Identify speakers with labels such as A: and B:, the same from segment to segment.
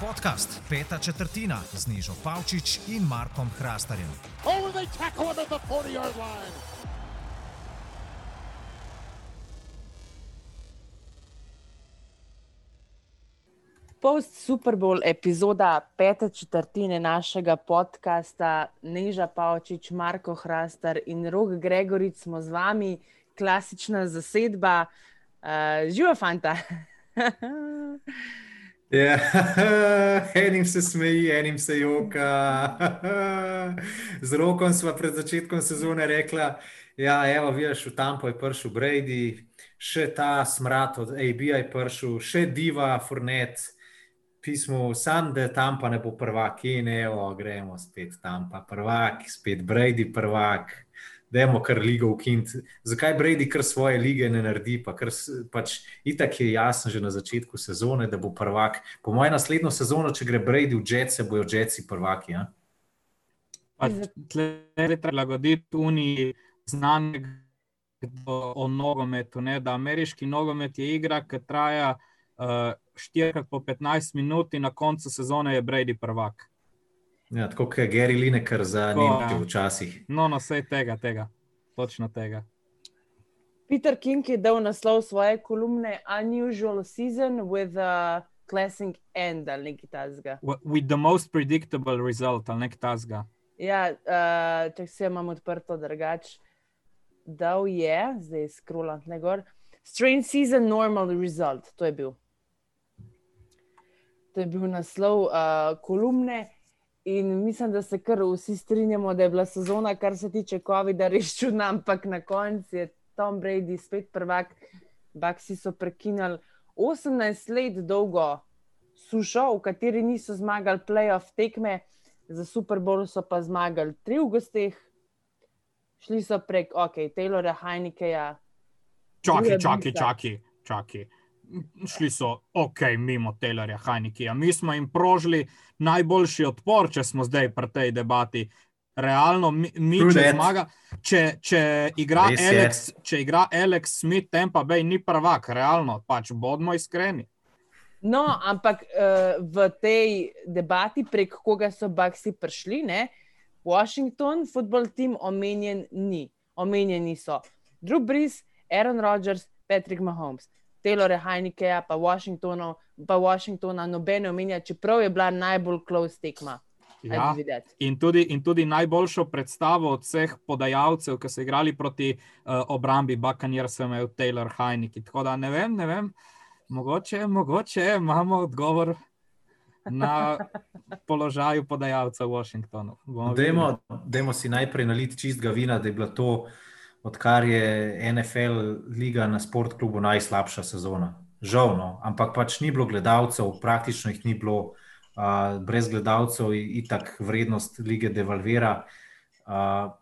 A: Podcast Peta četrtina z Nižo Pavčič in Markom Hrastarjem.
B: Oh, they tackle him at the 40 yard line.
C: Post Super Bowl epizoda pete četrtine našega podcasta, Neža Pavčič, Marko Hrastar in Rok Gregoric smo z vami, klasična zasedba, uh, živa fanta.
D: Ja, enim se smeji, enim se joka. Z rokom smo pred začetkom sezone rekli, da ja, je v Tampo je prišel Brady, še ta smrad od AB je prišel, še Diva, Furnet, pismo, sam da Tampa ne bo prvak, in evo, gremo spet Tampa, prvak, spet Brady, prvak da je kar ligo ukint. Zakaj Brady kar svoje lige ne naredi, pa kar pač itak je jasno že na začetku sezone, da bo prvak. Po mojem naslednjo sezono, če gre Brady v Jets, bojo Jetsi prvaki. Ja?
E: Treba prilagoditi Uniji znanega o nogometu. Ne? Da ameriški nogomet je igra, ki traja uh, eh, 4 po 15 minut in na koncu sezone je Brady prvak.
D: Ja, tako kot je Gary Lineker za Nemčijo ja. včasih.
E: No, no, vse tega, tega, točno tega.
C: Peter King je dal naslov svoje kolumne Unusual Season with a classic end ali nekaj tasga.
E: With the most predictable result ali nekaj tasga.
C: Ja, uh, če se imam odprto drugače, dal je, zdaj skrolam tle gor. Strange season, normal result, to je bil. To je bil naslov uh, kolumne. In mislim, da se kar vsi strinjamo, da je bila sezona, kar se tiče COVID-a, res čudna, ampak na koncu je Tom Brady spet prvak. Baksi so prekinili 18 let dolgo sušo, v kateri niso zmagali playoff tekme, za Super Bowl so pa zmagali tri v gostih, šli so prek, ok, Taylora Heinekeja.
E: Čakaj, čakaj, čakaj, čakaj šli so ok, mimo Taylorja Hajnikija. Mi smo jim prožili najboljši odpor, če smo zdaj pri tej debati. Realno, mi, mi če zmaga, če, če, igra Alex, če igra Alex Smith, Tempa Bay ni prvak, realno, pač bodimo iskreni.
C: No, ampak uh, v tej debati, prek koga so Baxi prišli, ne, Washington, football team, omenjen ni. Omenjeni so Drew Brees, Aaron Rodgers, Patrick Mahomes. Taylora Heinikeja, pa, pa Washingtona, nobene omenja, čeprav je bila najbolj close tekma.
E: Ja, in, tudi, in tudi najboljšo predstavo od vseh podajalcev, ki so igrali proti uh, obrambi Bakanjer, sem imel Taylor Heineke. Tako da ne vem, ne vem, mogoče, mogoče imamo odgovor. Na položaju podajalca v Washingtonu.
D: Dajmo si najprej naliti čistega vina, da je bilo to odkar je NFL liga na sport klubu najslabša sezona. Žal, no, ampak pač ni bilo gledalcev, praktično jih ni bilo, uh, brez gledalcev in tako vrednost lige devalvira. Uh,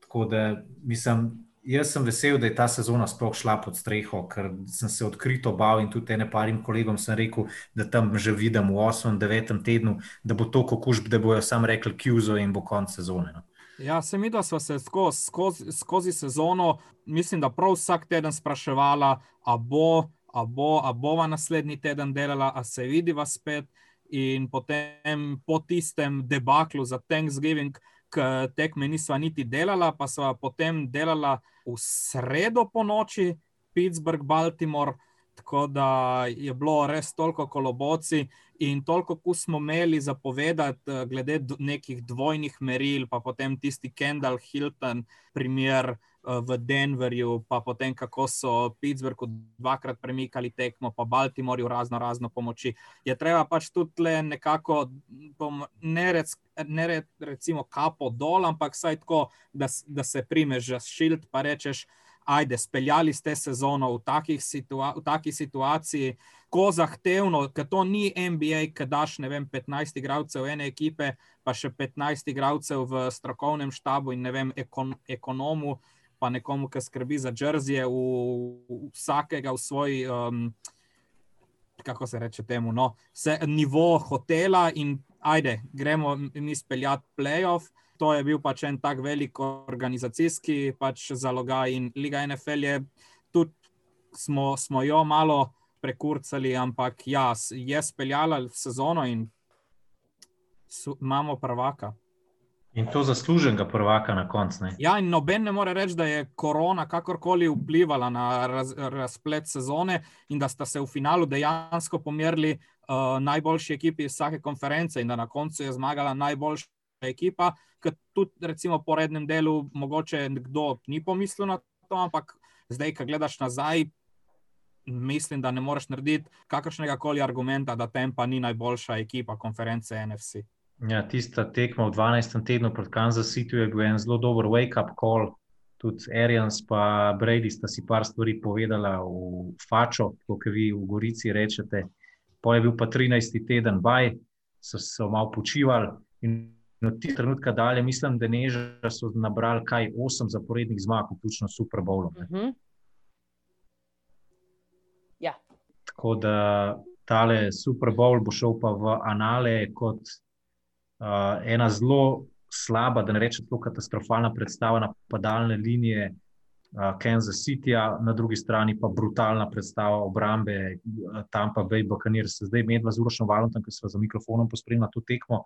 D: tako da mislim. Jaz sem vesel, da je ta sezona sploh šla pod streho, ker sem se odkrito bal in tudi ene parim kolegom sem rekel, da tam že vidim v 8-9 tednu, da bo to kokušb, da bojo sam rekli Kjuzo in bo konc sezone. No.
E: Ja, se mi, da smo se skozi, skozi, skozi sezono, mislim, da prav vsak teden spraševala, a bo, a bo, a bova naslednji teden delala, a se vidiva spet. In potem po tistem debaklu za Thanksgiving, ki tekme nisva niti delala, pa sva potem delala v sredo po noči, Pittsburgh, Baltimore. Tako da je bilo res toliko koloboci in toliko, ko smo imeli zapovedati, eh, glede nekih dvojnih meril, pa potem tisti Kendall Hilton, primer eh, v Denverju, pa potem kako so Pittsburghu dvakrat premikali tekmo, pa Baltimorju razno razno pomoči. Je treba pač tudi le nekako, ne, rec, ne rec, recimo kapo dol, ampak saj tako, da, da se primeš za šilt, pa rečeš ajde, speljali ste sezono v, situa v taki situaciji, ko zahtevno, ker to ni NBA, ki daš vem, 15 igralcev ene ekipe, pa še 15 igralcev v strokovnem štabu in ne vem, ekon ekonomu, pa nekomu, ki skrbi za džrzije, vsakega v svoj. Um, Kako se reče temu? No, vse nivo hotela, in ajde, gremo mi speljati playoff to je bil pač en tak velik organizacijski pač zalogaj in Liga NFL je tudi, smo, smo jo malo prekurcali, ampak ja, je speljala sezono in su, imamo prvaka.
D: In to zasluženega prvaka na koncu.
E: Ja, in noben ne more reči, da je korona kakorkoli vplivala na raz, razplet sezone in da sta se v finalu dejansko pomerili uh, najboljši ekipi iz vsake konference in da na koncu je zmagala najboljša ekipa, ki tudi recimo po rednem delu mogoče kdo ni pomislil na to, ampak zdaj, ko gledaš nazaj, mislim, da ne moreš narediti kakršnega koli argumenta, da Tempa ni najboljša ekipa konference NFC.
D: Ja, tista tekma v 12. tednu proti Kansas Cityju je bil en zelo dober wake-up call. Tudi Arians in Brady sta si par stvari povedala v Fačo, kot vi v Gorici rečete. Po je bil pa 13. teden baj, so se malo počivali in od tega trenutka dalje, mislim, da neža so nabrali kaj osem zaporednih zmag, vključno s Super Bowlom. Uh
C: -huh. ja.
D: Tako da tale Super Bowl bo šel pa v anale kot uh, ena zelo slaba, da ne rečem, zelo katastrofalna predstava napadalne linije uh, Kansas Cityja, na drugi strani pa brutalna predstava obrambe uh, Tampa Bay Buccaneers. Zdaj medva z Urošem Valentom, ki smo za mikrofonom pospremljali to tekmo,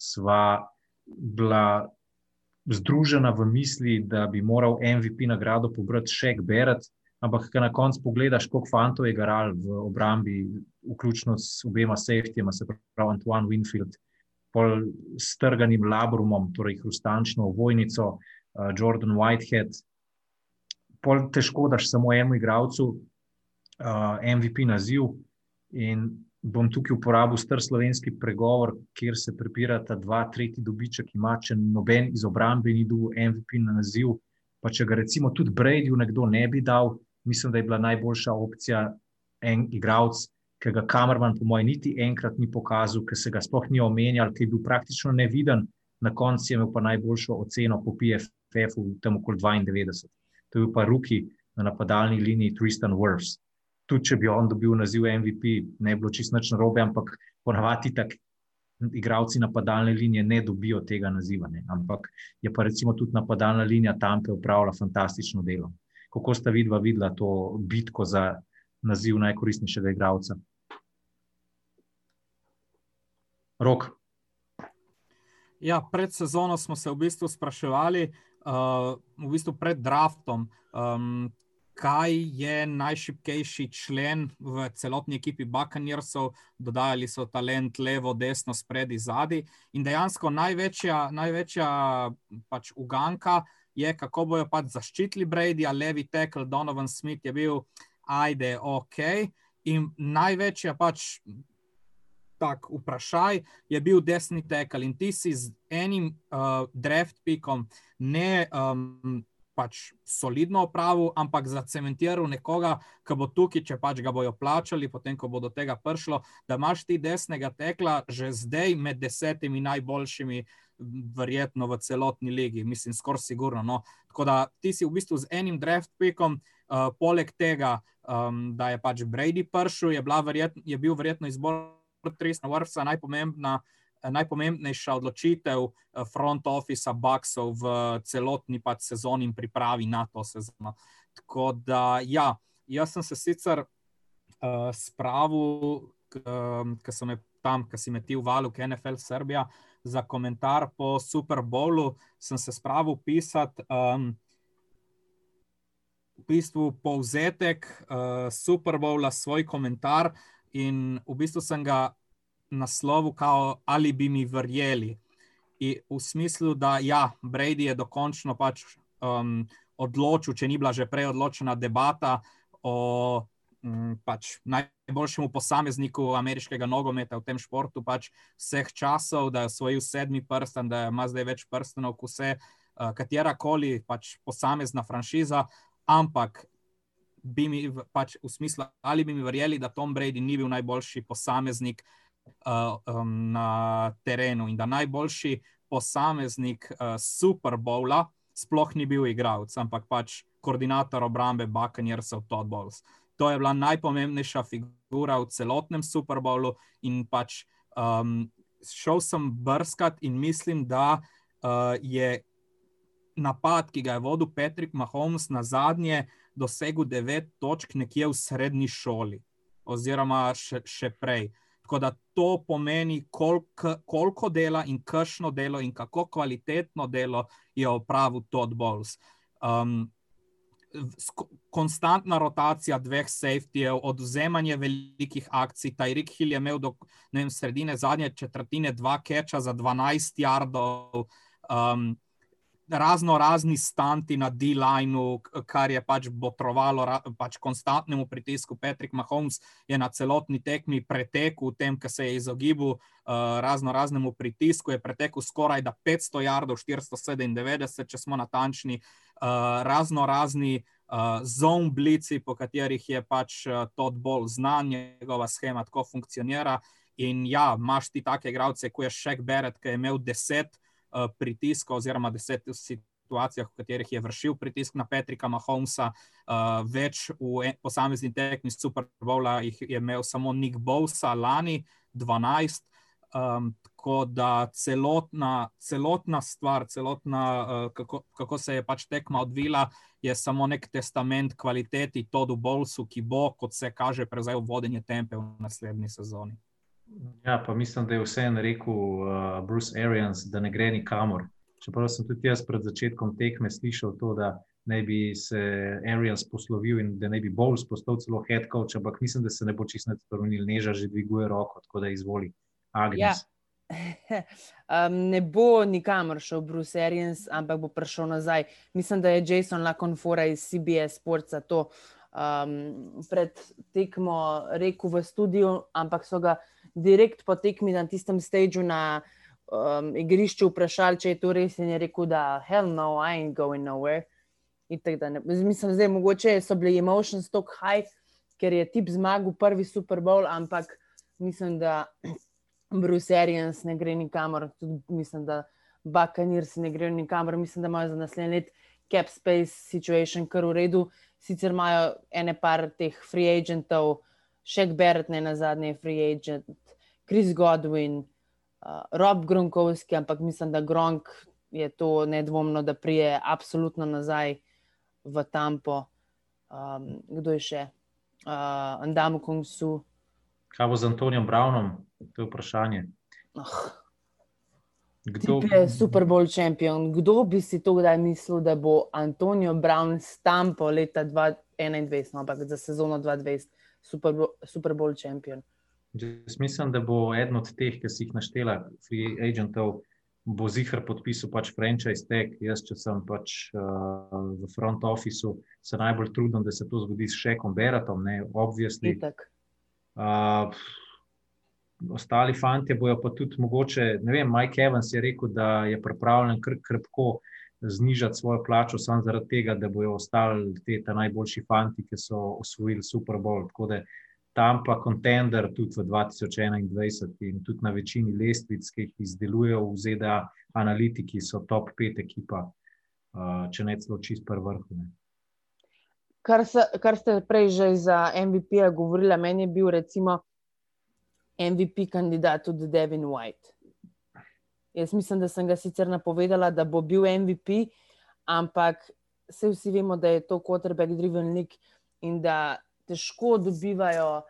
D: sva bila združena v misli, da bi moral MVP nagrado pobrati še Berat. Ampak, ko na koncu pogledaš, koliko fantov je garal v obrambi, vključno s obema safetyjema, se pravi Antoine Winfield, pol strganim labrumom, torej hrustančno vojnico, uh, Jordan Whitehead. Pol težko daš samo enemu igralcu uh, MVP naziv. In bom tukaj uporabil star slovenski pregovor, kjer se prepirata dva, tretji dobiček, ima če noben iz obrambe ni dobil MVP na naziv. Pa če ga recimo tudi Brady nekdo ne bi dal, mislim, da je bila najboljša opcija en igralec, ki ga kamerman, po mojem, niti enkrat ni pokazal, ki se ga sploh ni omenjal, ki je bil praktično neviden, na koncu je imel pa najboljšo oceno po PFF-u, tam okoli 92. To je bil pa Ruki na napadalni liniji Tristan Wirfs. Tudi če bi on dobil naziv MVP, ne bi bilo čisto nič narobe, ampak ponavadi tako. Igravci napadalne linije ne dobijo tega naziva, ne. ampak je pa recimo tudi napadalna linija Tampe upravila fantastično delo. Kako sta vidva videla to bitko za naziv najkoristnejšega igralca? Rok.
E: Ja, pred sezono smo se v bistvu spraševali, uh, v bistvu pred draftom, um, kaj je najšipkejši člen v celotni ekipi Buccaneersov. Dodajali so talent levo, desno, spredi, zadnji. In dejansko največja, največja pač uganka je, kako bojo pač zaščitili Brady, a levi tekel Donovan Smith je bil, ajde, ok. In največja pač tak vprašaj, je bil desni tekel in ti si z enim uh, draft pikom ne um, pač solidno opravil, ampak zacementiral nekoga, ki bo tukaj, če pač ga bojo plačali, potem ko bo do tega prišlo, da imaš ti desnega tekla že zdaj med desetimi najboljšimi. Verjetno v celotni legi, mislim, skoraj sigurno. No. Tako da ti si v bistvu z enim draft pickom, uh, poleg tega, um, da je pač Brady prišel, je, je bil verjetno izbor Tristan Wirfsa najpomembna, najpomembnejša odločitev eh, front officea Bucksov v celotni pač sezoni in pripravi na to sezono. Tako da, ja, jaz sem se sicer uh, spravil, ker sem tam, ker si me ti uvalil, KNFL Srbija, za komentar po Super Bowlu, sem se spravil pisati. Um, V bistvu povzetek uh, Super Bowla, svoj komentar, in v bistvu sem ga naslovil, kao, ali bi mi verjeli. In v smislu, da ja, Brady je dokončno pač, um, odločil, če ni bila že prej odločena debata o um, pač najboljšemu posamezniku ameriškega nogometa v tem športu, pač vseh časov, da je osvojil sedmi prsten, da ima zdaj več prstenov, kot vse, uh, katera koli pač posamezna franšiza. Ampak bi mi pač v smislu, ali bi mi verjeli, da Tom Brady ni bil najboljši posameznik uh, um, na terenu in da najboljši posameznik uh, Super Bowla sploh ni bil igralec, ampak pač koordinator obrambe Buccaneersov Todd Bowles. To je bila najpomembnejša figura v celotnem Super Bowlu in pač um, šel sem brskat in mislim, da uh, je napad, ki ga je vodil Patrick Mahomes na zadnje, uh, dosegel devet točk nekje v srednji šoli. oziroma še, še prej. Tako da to pomeni, koliko, koliko dela in kakšno delo in kako kvalitetno delo je opravil Todd Bowles. Um, konstantna rotacija dveh safetyjev, odvzemanje velikih akcij. Tyreek Hill je imel do vem, sredine zadnje četrtine dva keča za 12 jardov. Um, razno razni stanti na D-lineu, kar je pač botrovalo pač konstantnemu pritisku. Patrick Mahomes je na celotni tekmi pretekel v tem, kar se je izogibal uh, razno raznemu pritisku, je pretekel skoraj da 500 jardov, 497, če smo natančni, uh, razno razni. Uh, zone blici, po katerih je pač uh, to bolj znan, njegova schema tako funkcionira. In ja, imaš ti take igralce, kot je Šek Beret, ki je imel deset uh, pritiska, oziroma deset situacijah, v katerih je vršil pritisk na Petrika Mahomesa, uh, več v posamezni tekmi Super Bowla jih je imel samo Nick Bowsa lani, 12. Um, ehm, tako da celotna, celotna stvar, celotna, uh, kako, kako se je pač tekma odvila, je samo nek testament kvaliteti Todu Bowsu, ki bo, kot se kaže, prevzel vodenje tempe v naslednji sezoni.
D: Ja, pa mislim, da je vseeno rekel uh, Bruce Arians, da ne gre nikamor. Čeprav sem tudi jaz pred začetkom tekme slišal to, da naj bi se Arians poslovil in da naj bi bolj postal celo head coach, ampak mislim, da se ne bo čisto spremenil, neža že dviguje roko, tako da izvoli. Ja.
C: Um, ne bo nikamor šel Bruce Arians, ampak bo prišel nazaj. Mislim, da je Jason Laconfora iz CBS Sportsa to um, pred tekmo rekel v studiu, ampak so ga direkt po tekmi na tistem stadiju na um, igrišču vprašali, če je to res, in je rekel, da hell no, I ain't going nowhere. Mislim, da mogoče so bili emotions tako high, ker je tip zmagal prvi Super Bowl, ampak mislim, da Bruce Arians ne gre nikamor, tudi mislim, da Buccaneers ne gre nikamor, mislim, da imajo za naslednji let cap space situation kar v redu, sicer imajo ene par teh free agentov, še Beret, ne na zadnje, free agent, Chris Godwin, uh, Rob Gronkovski, ampak mislim, da Gronk je to nedvomno, da prije absolutno nazaj v Tampo. Um, kdo je še? Uh, Andam Kongsu.
D: Kaj bo z Antonijem Brownom? To je vprašanje. Oh.
C: Kdo je Super Bowl šampion? Kdo bi si to kdaj mislil, da bo Antonijo Brown stampo leta 2021, no, ampak za sezono 2020? Super, Super Bowl šampion.
D: Jaz mislim, da bo eden od teh, ki si jih naštela, free agentov, bo zihar podpisal pač franchise tag. Jaz, če sem pač uh, v front officeu, se najbolj trudim, da se to zgodi s Šekom Beratom, ne obvisni. Uh, ostali fanti bojo pa tudi mogoče, ne vem, Mike Evans je rekel, da je pripravljen kr krpko znižati svojo plačo, samo zaradi tega, da bodo ostali ti najboljši fanti, ki so osvojili Super Bowl. Tako da tam pa kontender tudi v 2021 in tudi na večini lestvic, ki jih izdelujejo v ZDA, analitiki so top pet ekipa, če ne celo čist prvi vrh.
C: Kar, se, kar ste prej že za MVP govorili, meni je bil recimo MVP kandidat tudi Devin White. Jaz mislim, da sem ga sicer napovedala, da bo bil MVP, ampak vsi vemo, da je to quarterback driven league in da težko dobivajo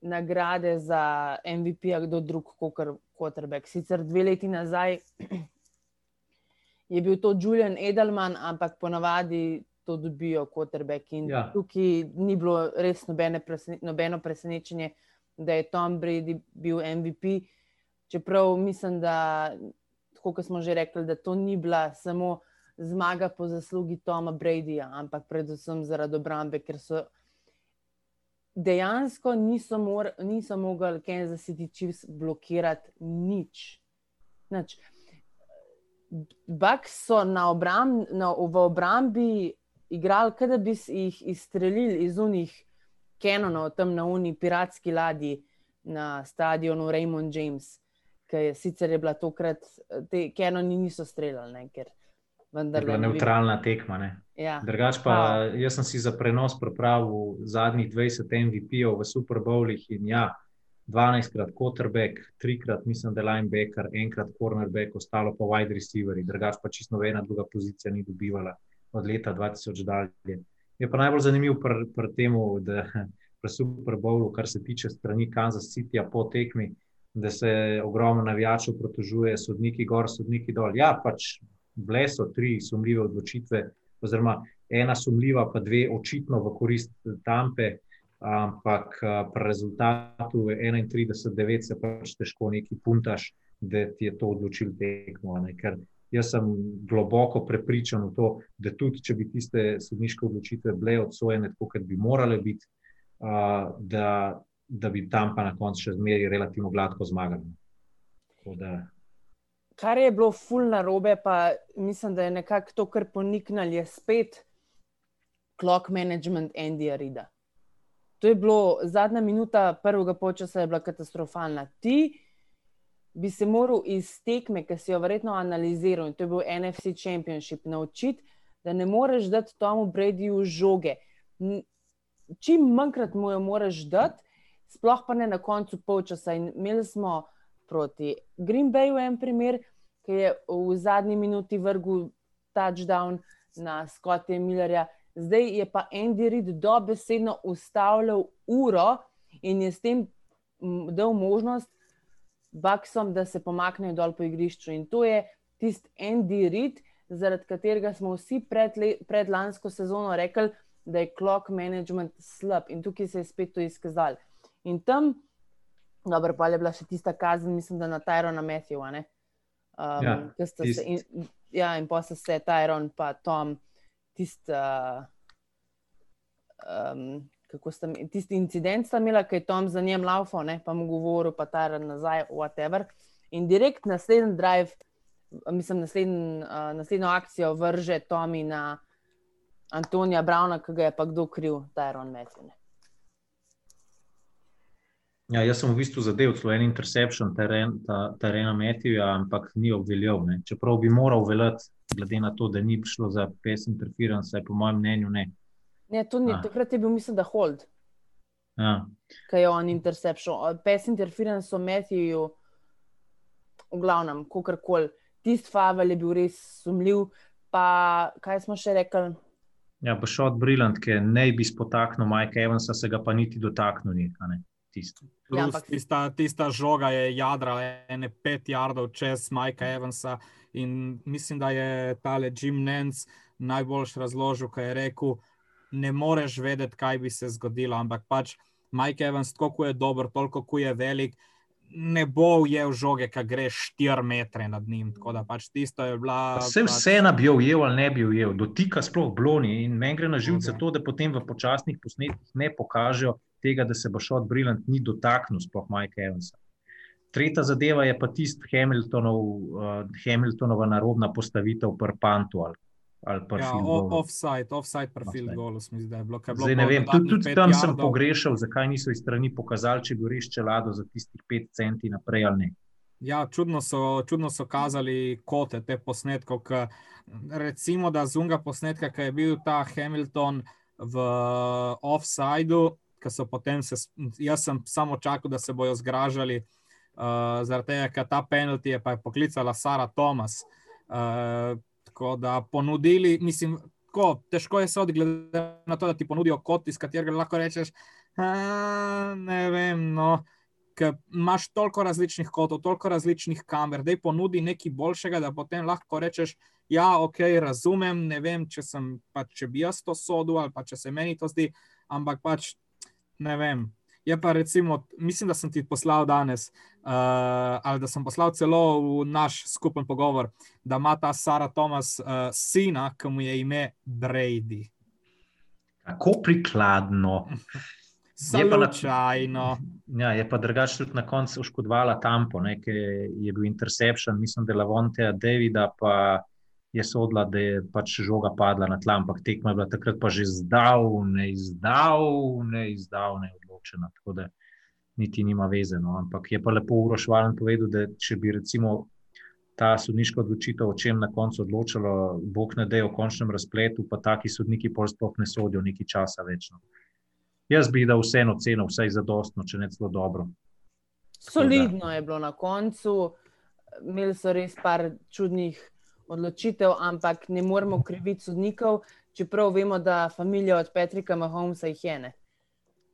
C: nagrade za MVP, a kdo drug kot quarterback. Sicer dve leti nazaj je bil to Julian Edelman, ampak ponavadi to dobijo quarterback. In ja. tukaj ni bilo res nobene presne, nobeno presenečenje, da je Tom Brady bil MVP. Čeprav mislim, da kot smo že rekli, da to ni bila samo zmaga po zaslugi Toma Bradyja, ampak predvsem zaradi obrambe, ker so dejansko niso, mor, niso mogli Kansas City Chiefs blokirati nič. nič. Bucks so na obramb, na, v obrambi igrali, kot da bi jih izstrelili iz unih kanonov, tam na uni piratski ladji na stadionu Raymond James ki je sicer je bila tokrat, te Kenoni niso streljali.
D: Vendar, je bila neutralna tekma.
C: Ja.
D: Drugač pa, pa, jaz sem si za prenos pripravil zadnjih 20 MVP-ov v Super Bowlih in ja, 12krat quarterback, 3krat mislim, da linebacker, enkrat cornerback, ostalo pa wide receiver. Drugač pa čisto nobena druga pozicija ni dobivala od leta 2000 dalje. Je pa najbolj zanimivo pri pr tem, da pri Super Bowlu, kar se tiče strani Kansas Cityja po tekmi, da se ogromno navijačev protožuje, sodniki gor, sodniki dol. Ja, pač bile so tri sumljive odločitve, oziroma ena sumljiva, pa dve očitno v korist Tampe, ampak pri rezultatu 31-9 se pač težko neki puntaš, da ti je to odločil tekmo. Ker jaz sem globoko prepričan v to, da tudi če bi tiste sodniške odločitve bile odsojene, tako kot bi morale biti, da, da bi tam pa na koncu še zmeri relativno gladko zmagali.
C: Kar je bilo fulno robe, pa mislim, da je nekako to, kar poniknili, je spet clock management Andyja Rida. To je bilo zadnja minuta prvega počasa, je bila katastrofalna. Ti bi se moral iz tekme, ki si jo verjetno analiziral, in to je bil NFC Championship, naučiti, da ne moreš dati Tomu Bradyju žoge. Čim manjkrat mu jo moraš dati, sploh pa ne na koncu polčasa. In imeli smo proti Green Bayu en primer, ki je v zadnji minuti vrgel touchdown na Scottija Millerja. Zdaj je pa Andy Reid dobesedno ustavljal uro in je s tem dal možnost Baksom, da se pomaknejo dol po igrišču. In to je tisti Andy Reid, zaradi katerega smo vsi pred, pred lansko sezono rekli, da je clock management slab in tukaj se je spet to izkazalo. In tam, dobro, pa je bila še tista kazen, mislim, da na Tyrona Matthewa. Um, ja, se, in, ja, in pa so se Tyron in Tom, tisti, uh, um, kako sta tisti incident, sta imela, ki je Tom za njem laufal, pa mu govoril, pa Tyron nazaj, whatever. In direkt naslednji drive, mislim, naslednj, uh, naslednjo akcijo vrže Tomi na Antonija Brauna, ki ga je pa kdo kriv, Tyron Matthew.
D: Ja, jaz sem v bistvu zadev celo en interception teren, ta, terena Metija, ampak ni obveljal. Ne. Čeprav bi moral veljati, glede na to, da ni šlo za pes interference, po mojem mnenju ne.
C: Ne, to ni, ah. takrat je bil, mislim, da hold.
D: Ja.
C: Kaj je on interception. Pes interference o Metiju, v glavnem, kakorkoli. Tisti favel je bil res sumljiv. Pa kaj smo še rekli?
D: Ja, pa še od Brillant, ki ne bi spotaknil Mike Evansa, se ga pa niti dotaknil
E: tisto. Ja, ampak... tista, tista žoga je jadra, ene pet jardov čez Majka Evansa. In mislim, da je tale Jim Nance najboljš razložil, kaj je rekel. Ne moreš vedeti, kaj bi se zgodilo, ampak pač Mike Evans, tako je dober, toliko ko je velik, ne bo ujel žoge, ki gre 4 metre nad njim. Pač tisto je bila.
D: Vse pač... vseeno bi ujel ali ne bi ujel, dotika sploh bloni. In meni gre na živce okay. to, da potem v počasnih posnetkih ne pokažejo, tega, da se bo šel od Brillant ni dotaknil, sploh Mike Evansa. Tretja zadeva je pa tisti Hamiltonov, uh, Hamiltonova narodna postavitev pri Pantu. Ali, ali
E: ja, offside, offside pri field goalu, smo zdaj bilo.
D: Zdaj ne vem, tudi, tudi tam sem jardov. pogrešal, zakaj niso iz strani pokazali, če bi res čelado za tistih pet centi naprej ali ne.
E: Ja, čudno so, čudno so kazali kote te posnetkov. Recimo, da zunga posnetka, ki je bil ta Hamilton v offsideu, ki so potem se, jaz sem samo čakal, da se bodo zgražali, uh, zaradi tega, ker ta penalti je pa je poklicala Sara Thomas. Uh, tako da ponudili, mislim, tako, težko je se odgledati na to, da ti ponudijo kot, iz katerega lahko rečeš, ne vem. No. Ker imaš toliko različnih kotov, toliko različnih kamer, da je ponudi nekaj boljšega, da potem lahko rečeš, ja, ok, razumem, ne vem, če, sem, pa, če bi jaz to sodel ali pa če se meni to zdi, ampak pač ne vem. Je pa recimo, mislim, da sem ti poslal danes, uh, ali da sem poslal celo v naš skupen pogovor, da ima ta Sara Thomas uh, sina, ki mu je ime Brady.
D: Tako prikladno.
E: Slučajno.
D: Ja, je pa drugače tudi na koncu oškodovala Tampo, ki je bil interception, mislim, da je Lavonteja Davida, pa je sodila, da je pač žoga padla na tla, ampak tekma je bila takrat pa že zdavne, zdavne, zdavne odločena. Tako da niti nima veze. No. Ampak je pa lepo urošvalen povedal, da če bi recimo ta sodniška odločitev, o čem na koncu odločalo, bog ne da je v končnem razpletu, pa taki sodniki pol sploh ne sodijo nekaj časa večno. Jaz bi da vseeno ceno, vsaj zadostno, če ne celo dobro.
C: Solidno je bilo na koncu, imeli so res par čudnih odločitev, ampak ne moremo kriviti sodnikov, čeprav vemo, da familija od Petrika Mahomesa jih je. Ne?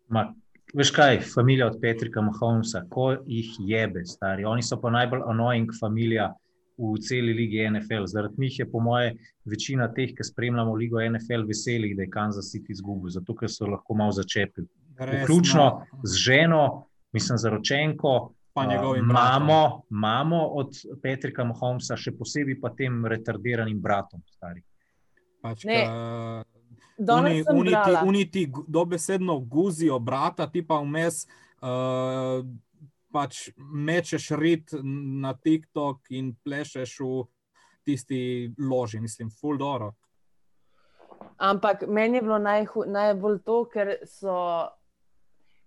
D: Ma, veš kaj, familija od Petrika Mahomesa, ko jih jebe, stari. Oni so pa najbolj annoying familija v celi ligi NFL. Zaradi njih je, po moje, večina teh, ki spremljamo ligo NFL, veselih, da je Kansas City izgubil, zato ker so lahko malo začepili. Vključno z ženo, mislim, za ročenko. Imamo, imamo od Petrika Mahomesa, še posebej pa tem retardiranim bratom.
E: Pač, Uniti, uniti dobesedno guzijo brata, ti pa vmes uh, pač mečeš rit na TikTok in plešeš v tisti loži, mislim, full doro.
C: Ampak meni je bilo najhu, najbolj to, ker so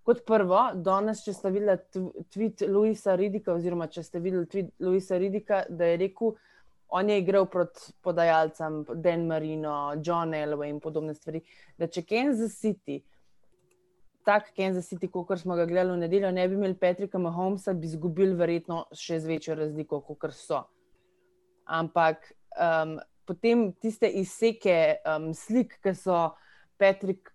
C: kot prvo, danes, če ste videli tweet Luisa Ridika, oziroma če ste videli tweet Luisa Ridika, da je rekel, on je igral proti podajalcem, Dan Marino, John Elway in podobne stvari. Da če Kansas City, tak Kansas City, kot smo ga gledali v nedeljo, ne bi imeli Patrika Mahomesa, bi izgubili verjetno še z večjo razliko, kot so. Ampak um, potem tiste izseke um, slik, ki so Patrick.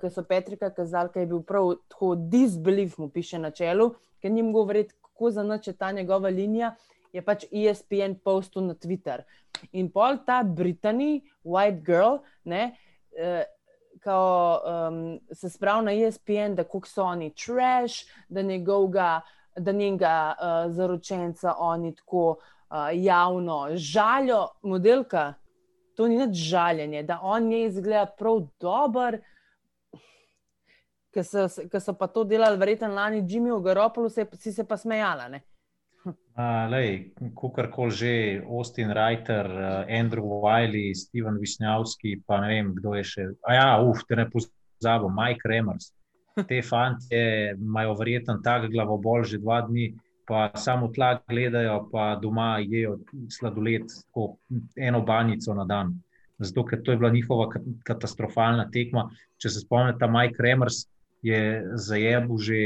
C: Ki so Petrika kazali, da je bil prav tako disbelief, mu piše na čelu, ker njim govori, kako za noč je ta njegova linija je pač ESPN postil na Twitter. In pol ta Britanija, white girl, ne, uh, kao, um, se spravi na ESPN, da so oni trash, da njegovega, da njenega uh, zaročenca oni tako uh, javno žalijo, modelka. To ni nič žaljenje, da on je izgleda prav dober. Ki so, so pa to delali, verjetno lani, Jimmy Ogaropolo, si se pa smejala. Ne?
D: Kukar koli že, Austin Reiter, eh, Andrew Wiley, Steven Višnjavski, pa ne vem, kdo je še. A ja, uf, te ne pozabo, Mike Remers. Te fanti imajo verjetno tako glavobol že dva dni, pa samo tla gledajo, pa doma jedo sladoled, eno banjico na dan. Zato, ker to je bila njihova katastrofalna tekma. Če se spomnite, Mike Remers je zajebil že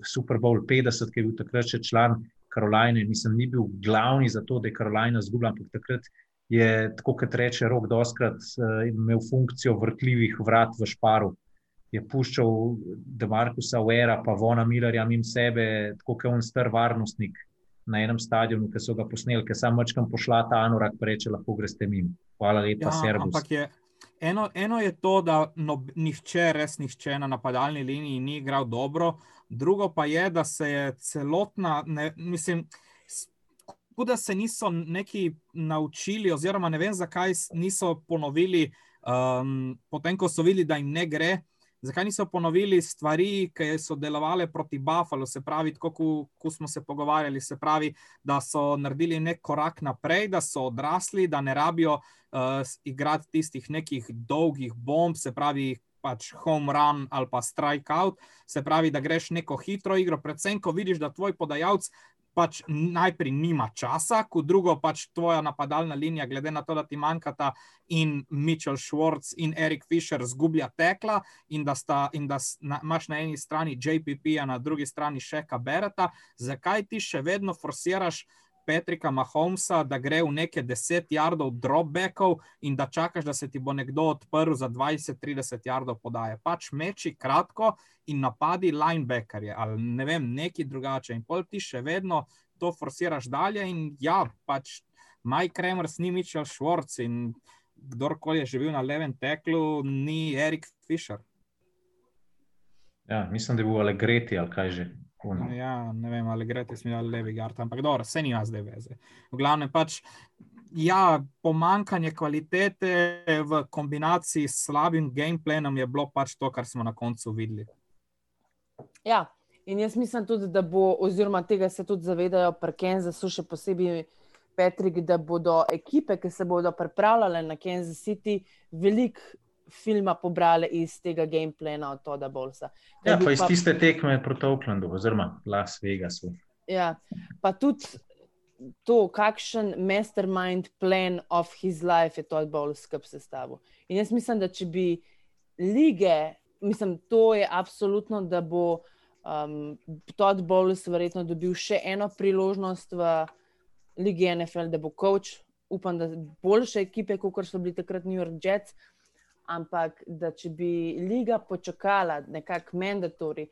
D: Super Bowl 50, ki je bil takrat še član Karolajne. Mislim, ni bil glavni za to, da je Karolajna zgubila, ampak takrat je, tako kot reče Rok, doskrat uh, imel funkcijo vrtljivih vrat v šparu. Je puščal Demarkusa Uera, pa Vona Millerja in sebe, tako kot on star varnostnik na enem stadionu, ki so ga posneli, ki sam večkrat pošla ta anorak, pa reče, lahko greste mimo. Hvala lepa, ja, Servus.
E: Eno, eno je to, da no, nihče, res nihče na napadalni liniji ni igral dobro, drugo pa je, da se je celotna, ne, mislim, da se niso neki naučili, oziroma ne vem, zakaj niso ponovili, um, potem ko so videli, da jim ne gre. Zakaj niso ponovili stvari, ki so delovale proti Buffalo, se pravi, tako kot smo se pogovarjali, se pravi, da so naredili nek korak naprej, da so odrasli, da ne rabijo uh, igrati tistih nekih dolgih bomb, se pravi, pač home run ali pa strike out, se pravi, da greš neko hitro igro, predvsem, ko vidiš, da tvoj podajalec pač najprej nima časa, kot drugo pač tvoja napadalna linija, glede na to, da ti manjkata in Mitchell Schwartz in Erik Fisher zgublja tekla in da, sta, in da na, imaš na eni strani JPP, a na drugi strani še Kabereta, zakaj ti še vedno forsiraš Petrika Mahomesa, da gre v neke 10 jardov dropbackov in da čakaš, da se ti bo nekdo odprl za 20-30 jardov podaje. Pač meči kratko in napadi linebackerje ali ne vem, neki drugače. In pol ti še vedno to forsiraš dalje in ja, pač Mike Kremers ni Mitchell Schwartz in kdorkoli je že bil na levem teklu, ni Erik Fisher.
D: Ja, mislim, da je bil Alegreti ali kaj že.
E: Ja, ne vem, ali gre ti smeti ali levi gard, ampak dobro, se nima zdaj veze. V glavnem pač. Ja, pomankanje kvalitete v kombinaciji s slabim gameplanom je bilo pač to, kar smo na koncu videli.
C: Ja, in jaz mislim tudi, da bo, oziroma tega se tudi zavedajo, pri Kansasu, še posebej Petrik, da bodo ekipe, ki se bodo pripravljale na Kansas City, veliko filma pobrali iz tega gameplaya od Toda Bolsa.
D: Ja, pa iz pa... tiste tekme proti Oaklandu, oziroma Las Vegasu.
C: Ja, pa tudi to, kakšen mastermind plan of his life je Todd Bowles skup sestavil. In jaz mislim, da če bi lige, mislim, to je absolutno, da bo um, Todd Bowles verjetno dobil še eno priložnost v lige NFL, da bo coach. Upam, da boljše ekipe, kot so bili takrat New York Jets, ampak da če bi liga počakala, nekako mandatori,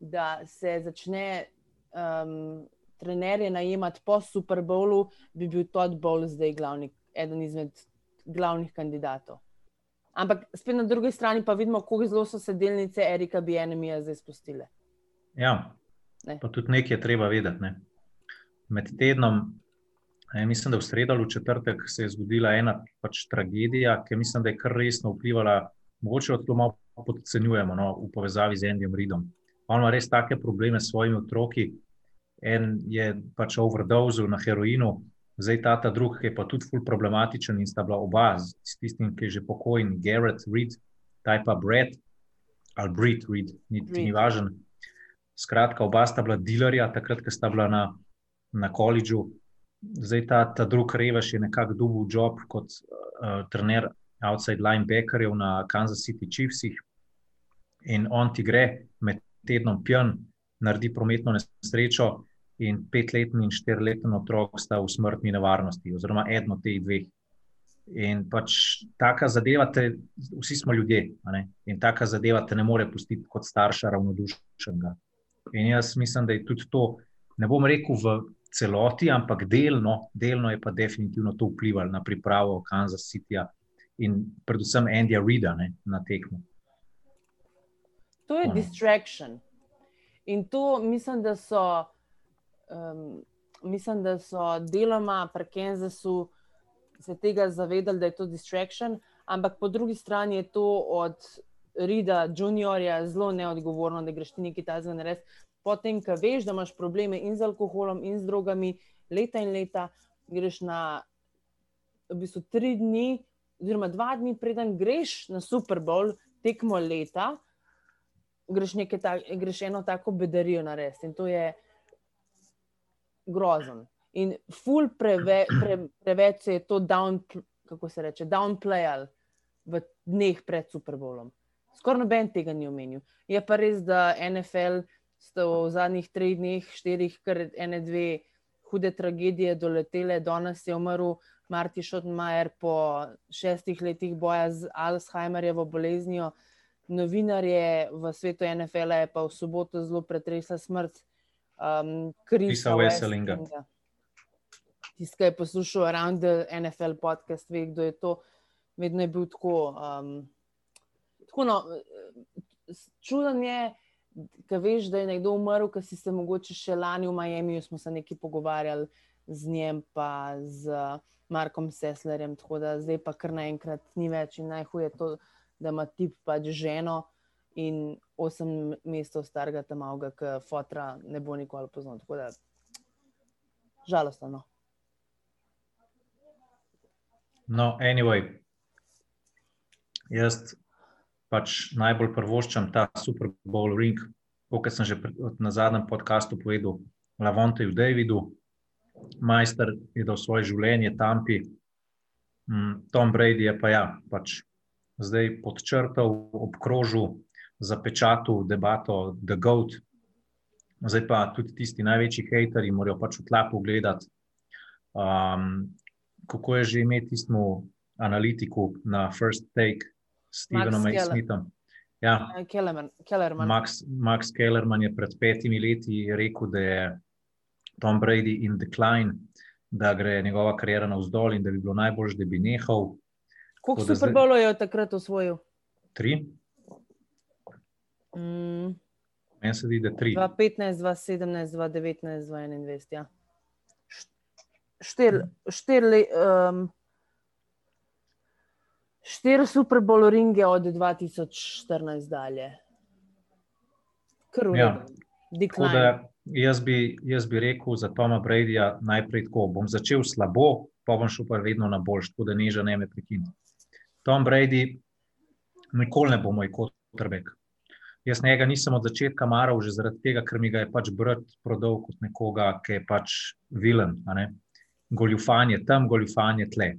C: da se začne um, trenerje najemati po Super Bowlu, bi bil Todd Bowl zdaj glavni, eden izmed glavnih kandidatov. Ampak spet na drugi strani pa vidimo, kako zelo so se delnice Erika Bienemija zdaj spustile.
D: Ja,
C: Ne.
D: pa tudi nekaj je treba vedeti. Ne. Med tednom, eh, mislim, da v sredo ali v četrtek se je zgodila ena pač tragedija, ki mislim, da je kar resno vplivala, mogoče celo malo podcenjujemo no, v povezavi z Andyjem Ridom. On ima res take probleme s svojimi otroki. En je pač overdozil na heroinu, zdaj ta, ta drug je pa tudi ful problematičen in sta bila oba z s tistim, ki je že pokojni, Garrett Reed, ta je pa Brad ali Brit Reed, ni,
C: Reed.
D: ni važen. Skratka, oba sta bila dilerja, takrat, ko sta bila na, na koledžu. Zdaj ta, ta drugi revež je nekako dobil job kot uh, trener outside linebackerjev na Kansas City Chiefsih. In on ti gre med tednom pijan, naredi prometno nesrečo, in petletni in štiriletni otrok sta v smrtni nevarnosti, oziroma eno od teh dveh. In pač taka zadeva, te, vsi smo ljudje, in taka zadeva te ne more pustiti kot starša ravnodušenega. In jaz mislim, da je tudi to, ne bom rekel v celoti, ampak delno, delno je pa definitivno to vplivalo na pripravo Kansas Cityja in predvsem Andyja Rida ne, na tekmo.
C: To je distraction. In to mislim, da so, um, mislim, da so deloma pri Kansasu se tega zavedali, da je to distraction, ampak po drugi strani je to od Rida, juniorja, zelo neodgovorno, da greš ti nekaj tajnega narediti. Potem, ko veš, da imaš probleme in z alkoholom, in z drogami, leta in leta, greš na v bistvu tri dni, oziroma dva dni, preden greš na Super Bowl, tekmo leta, greš, ta, greš eno tako bedarijo narediti. In to je grozen. In ful preve, pre, preveč se je to down, kako se reče, downplayal v dneh pred Super Bowlom. Skoraj noben tega ni omenil. Je pa res, da NFL sta v zadnjih treh dneh, štirih, kar ene dve hude tragedije doletele. Danes je umrl Marti Šotmajer po šestih letih boja z Alzheimerjevo boleznijo. Novinarje v svetu NFL-a je pa v soboto zelo pretresla smrt um, Krisa.
D: Wesselinga.
C: Tisti, ki je poslušal Around the NFL podcast, ve, kdo je to. Vedno je bil tako. Um, tako no, čuden je, da veš, da je nekdo umrl, ki si se mogoče še lani v Miami, smo se nekaj pogovarjali z njim, pa z Markom Seslerjem, tako da zdaj pa kar naenkrat ni več in najhuje to, da ima tip pač ženo in osem mesecev starega tam avga, ki fotra ne bo nikoli poznal. Tako da žalostno. No.
D: No, anyway, jaz pač najbolj prvoščam ta Super Bowl ring, kot sem že na zadnjem podkastu povedal, Lavonteju Davidu. Majster je dal svoje življenje Tampi, Mm, Tom Brady je pa ja, pač zdaj podčrtal, obkrožil, zapečatil debato The Goat. Zdaj pa tudi tisti največji hejteri morajo pač v tla pogledati. Um, kako je že imeti tistemu analitiku na First Take, Stevenom.
C: Keller.
D: Smithom. Ja,
C: Kellerman, Kellerman.
D: Max, Max Kellerman je pred petimi leti rekel, da je Tom Brady in decline, da gre njegova karijera navzdol in da bi bilo najbolj, da bi nehal.
C: Koliko Super Bowlov je takrat osvojil?
D: Tri,
C: Mm,
D: meni se zdi, da tri.
C: 2015, 2017, 2019, 2021. Ja. Št- Štiri, štiri, le- um, štiri Super Bowl ringe od 2014 dalje. V
D: Ja. da jaz bi, jaz bi rekel za Toma Bradyja najprej tako. Bom začel slabo, pa bom šel pa vedno na boljš, tako da neža ne me prekiniti. Tom Brady, nikoli ne bo moj kotrbek. Jaz njega nisem od začetka maral, že zaradi tega, ker mi ga je pač brat prodal kot nekoga, ki je pač vilen. Goljufanje tam, goljufanje tle.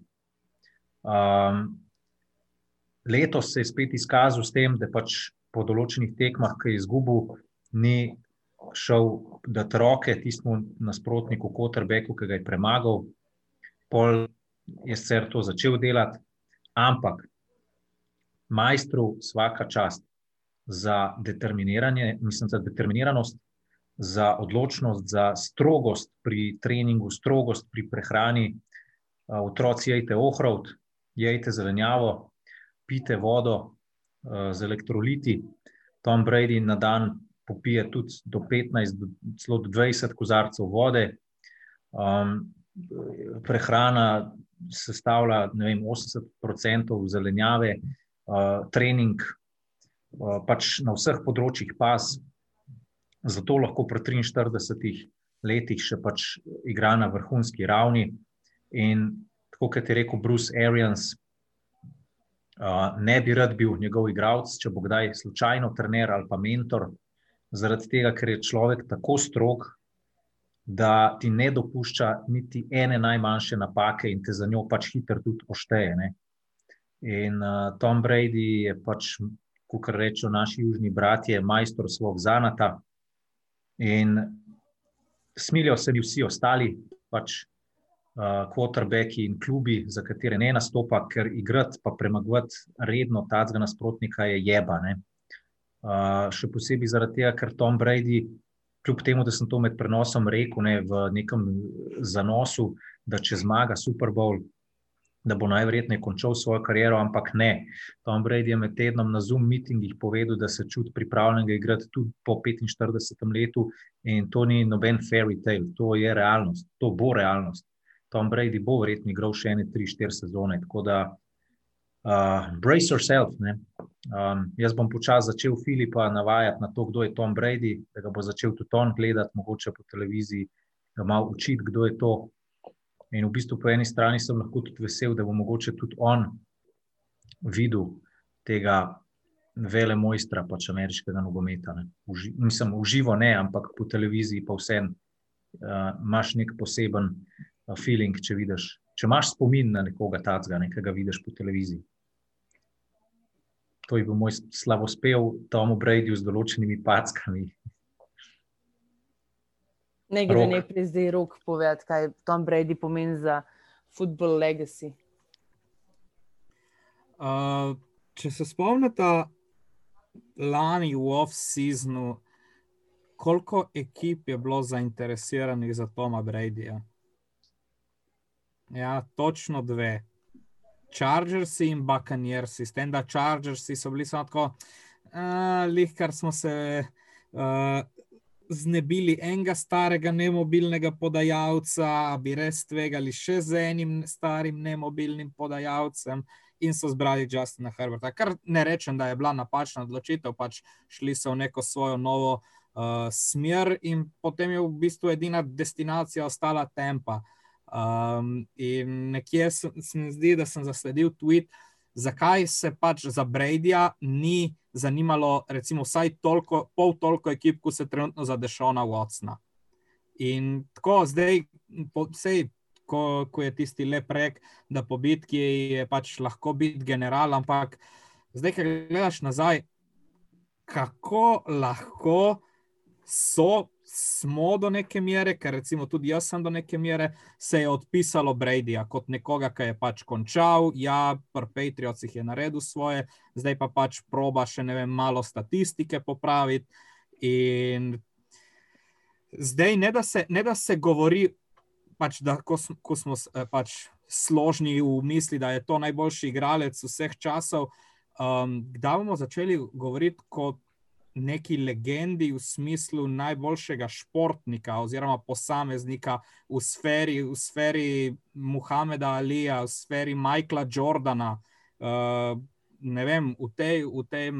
D: Um, letos se je spet izkazal s tem, da pač po določenih tekmah, ki je izgubil, ni šel dati roke tistemu nasprotniku, Kotrbeku, ki ga je premagal. Pol je sicer to začel delati, ampak majstru vsaka čast. za determiniranje, mislim, za determiniranost, za odločnost, za strogost pri treningu, strogost pri prehrani. Otroci, jejte ohrovt, jejte zelenjavo, pite vodo z elektroliti. Tom Brady na dan popije tudi do 15, do, celo do 20 kozarcev vode. Um, prehrana sestavlja vem, 80% zelenjave, uh, trening uh, pač na vseh področjih pas. Zato lahko pri 43 letih še pač igra na vrhunski ravni. In tako kot je rekel Bruce Arians, ne bi rad bil njegov igralec, če bo kdaj slučajno trener ali pa mentor, zaradi tega, ker je človek tako strog, da ti ne dopušča niti ene najmanjše napake in te za njo pač hitro tudi ošteje. Ne? In uh, Tom Brady je pač, kot rečejo naši južni bratje, majstor svog zanata. In smilijo se mi vsi ostali, pač quarterbacki uh, in klubi, za katere ne nastopa, ker igrati pa premagovati redno tacga nasprotnika je jeba. Uh, še posebej zaradi tega, ker Tom Brady kljub temu, da sem to med prenosom rekel, ne, v nekem zanosu, da če zmaga Super Bowl, da bo najverjetneje končal svojo kariero, ampak ne. Tom Brady je med tednom na Zoom mitingih povedal, da se čuti pripravljenega igrati tudi po 45. letu in to ni noben fairy tale, to je realnost, to bo realnost. Tom Brady bo verjetno igral še ene, tri, štiri sezone. Tako da uh, brace yourself. Um, jaz bom počasi začel Filipa navajati na to, kdo je Tom Brady, da ga bo začel tudi on gledati, mogoče po televiziji, da malo učiti, kdo je to. In v bistvu po eni strani sem lahko tudi vesel, da bo mogoče tudi on videl tega vele mojstra pač ameriškega nogometa. Uži, mislim, uživo ne, ampak po televiziji pa vsem uh, imaš nek poseben feeling, če vidiš. Če imaš spomin na nekoga tacga, nekega vidiš po televiziji to je bil moj slavospev Tomu Brady z določenimi packami.
C: Ne gre nekaj zdaj rok povedati, kaj Tom Brady pomeni za football legacy.
E: Uh, če se spomnite, lani v off-seasonu, koliko ekip je bilo zainteresiranih za Toma Bradyja? Ja, točno dve. Chargersi in Buccaneersi, s tem, da Chargersi so bili samo tako, uh, kar smo se uh, znebili enega starega nemobilnega podajalca, bi res tvegali še z enim starim nemobilnim podajalcem. In so zbrali Justina Herberta. Kar ne rečem, da je bila napačna odločitev, pač šli so v neko svojo novo uh, smer, in potem je v bistvu edina destinacija ostala Tempa. Uh, Um, in nekje se mi zdi, da sem zasledil tweet, zakaj se pač za Bradyja ni zanimalo, recimo, vsaj toliko, pol toliko ekip, kot se trenutno za Dešona Watsona. In tako zdaj, vsej, ko, ko je tisti lep rek, da po bitki je pač lahko biti general, ampak zdaj, ki gledaš nazaj, kako lahko so smo do neke mere, ker recimo tudi jaz sem do neke mere, se je odpisalo Bradyja kot nekoga, ki je pač končal, ja, pri Patriotih je naredil svoje, zdaj pa pač proba še ne vem, malo statistike popraviti. In zdaj ne da se, ne da se govori, pač, da ko, ko smo eh, pač složni v misli, da je to najboljši igralec vseh časov. Um, kdaj bomo začeli govoriti kot neki legendi v smislu najboljšega športnika oziroma posameznika v sferi, v sferi Muhameda Alija, v sferi Michaela Jordana, uh, ne vem, v, tej, v tem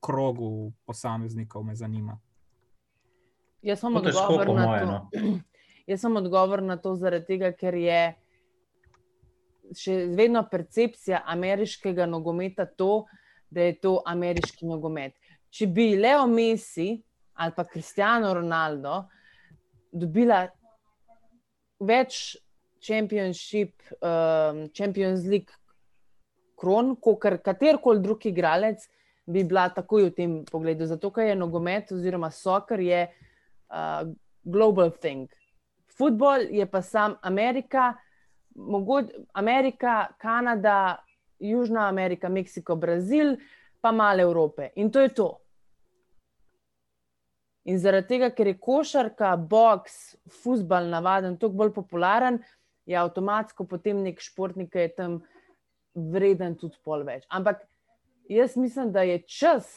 E: krogu posameznikov me zanima.
C: Jaz sem odgovor na to. No. Jaz sem odgovor na to zaradi tega, ker je še vedno percepcija ameriškega nogometa to, da je to ameriški nogomet če bi Leo Messi ali pa Cristiano Ronaldo dobila več Championship, um, Champions League kron, kot katerkoli drug igralec, bi bila takoj v tem pogledu. Zato, ker je nogomet oziroma soccer je uh, global thing. Futbol je pa sam Amerika, mogoče Amerika, Kanada, Južna Amerika, Meksiko, Brazil, pa malo Evrope. In to je to. In zaradi tega, ker je košarka, boks, futbal navaden, toliko bolj popularen, je avtomatsko potem nek športnik, ki je tam vreden tudi pol več. Ampak jaz mislim, da je čas,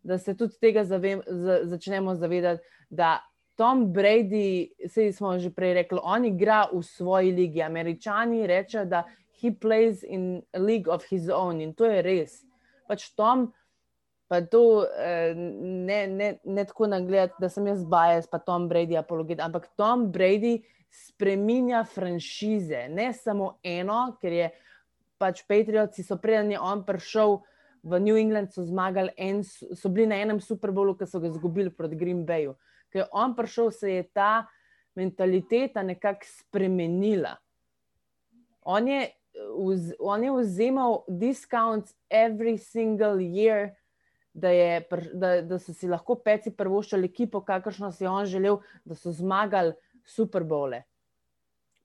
C: da se tudi tega zavem, za, začnemo zavedati, da Tom Brady, sej smo že prej rekli, on igra v svoji ligi. Američani rečejo, da he plays in a league of his own in to je res. Pač Tom pa to eh, ne, ne, ne tako nagledati, da sem jaz bajes, pa Tom Brady apologet, ampak Tom Brady spreminja franšize, ne samo eno, ker je pač Patriotsi so preden je on prišel v New England, so zmagali, en, so bili na enem Super Bowlu, ki so ga izgubili proti Green Bayu. Ker je on prišel, se je ta mentaliteta nekako spremenila. On je, vz, on je vzemal discounts every single year, da, je, da, da so si lahko peci prvoščali ekipo, kakršno si on želel, da so zmagali Super Bowle.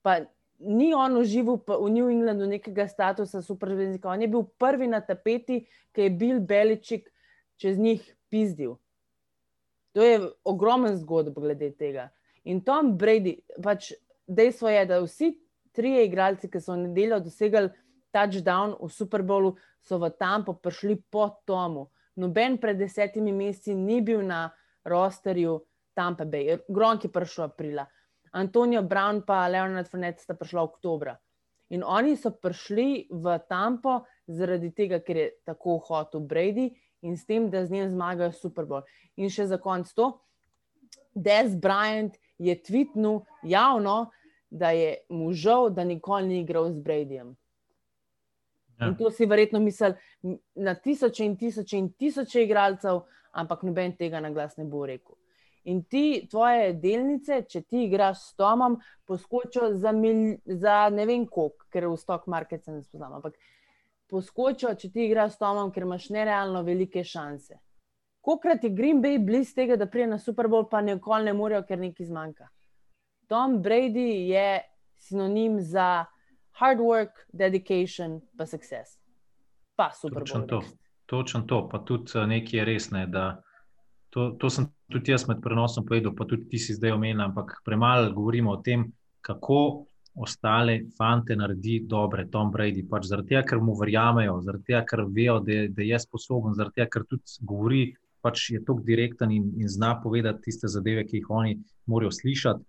C: Pa ni on užival v New Englandu nekega statusa superzvezdnika, on je bil prvi na tapeti, ki je bil Beličik čez njih pizdil. To je ogromen zgodb glede tega. In Tom Brady, pač dejstvo je, da vsi trije igralci, ki so v nedeljo dosegali touchdown v Super Bowlu, so v Tampo prišli po Tomu noben pred desetimi meseci ni bil na rosterju Tampa Bay. Gronk je prišel aprila, Antonijo Brown pa Leonard Fournette sta prišla oktobra. In oni so prišli v Tampo zaradi tega, ker je tako hotel Brady in s tem, da z njim zmagajo Super Bowl. In še za konc to, Des Bryant je tvitnil javno, da je mu žal, da nikoli ni igral z Bradyjem. Ja. In to si verjetno misli na tisoče in tisoče in tisoče igralcev, ampak noben tega na glas ne bo rekel. In ti, tvoje delnice, če ti igraš s Tomom, poskočijo za, mil, za ne vem koliko, ker v stock market se ne spoznam. Ampak poskočijo, če ti igraš s Tomom, ker imaš nerealno velike šanse. Kokrat je Green Bay blizu tega, da pride na Super Bowl, pa nikoli ne morejo, ker nekaj zmanjka. Tom Brady je sinonim za hard work, dedication, pa success. Pa super.
D: Točno to, točno to, pa tudi eh, nekaj je res. Ne, to, to sem tudi jaz med prenosom povedal, pa tudi ti si zdaj omenil, ampak premalo govorimo o tem, kako ostale fante naredi dobre, Tom Brady. Pač zaradi tega, ker mu verjamejo, zaradi tega, ker vejo, da, da je sposoben, zaradi tega, ker tudi govori, pač je tako direkten in, in zna povedati tiste zadeve, ki jih oni morajo slišati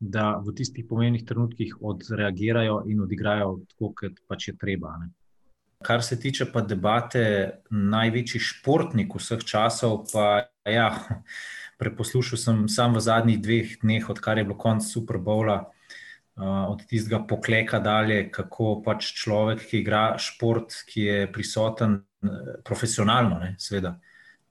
D: da v tistih pomembnih trenutkih odreagirajo in odigrajo tako, kot pač je treba. Ne. Kar se tiče pa debate, največji športnik vseh časov, pa ja, preposlušal sem sam v zadnjih dveh dneh, odkar je bilo konec Super Bowla, od tistega pokleka dalje, kako pač človek, ki igra šport, ki je prisoten profesionalno, ne, seveda,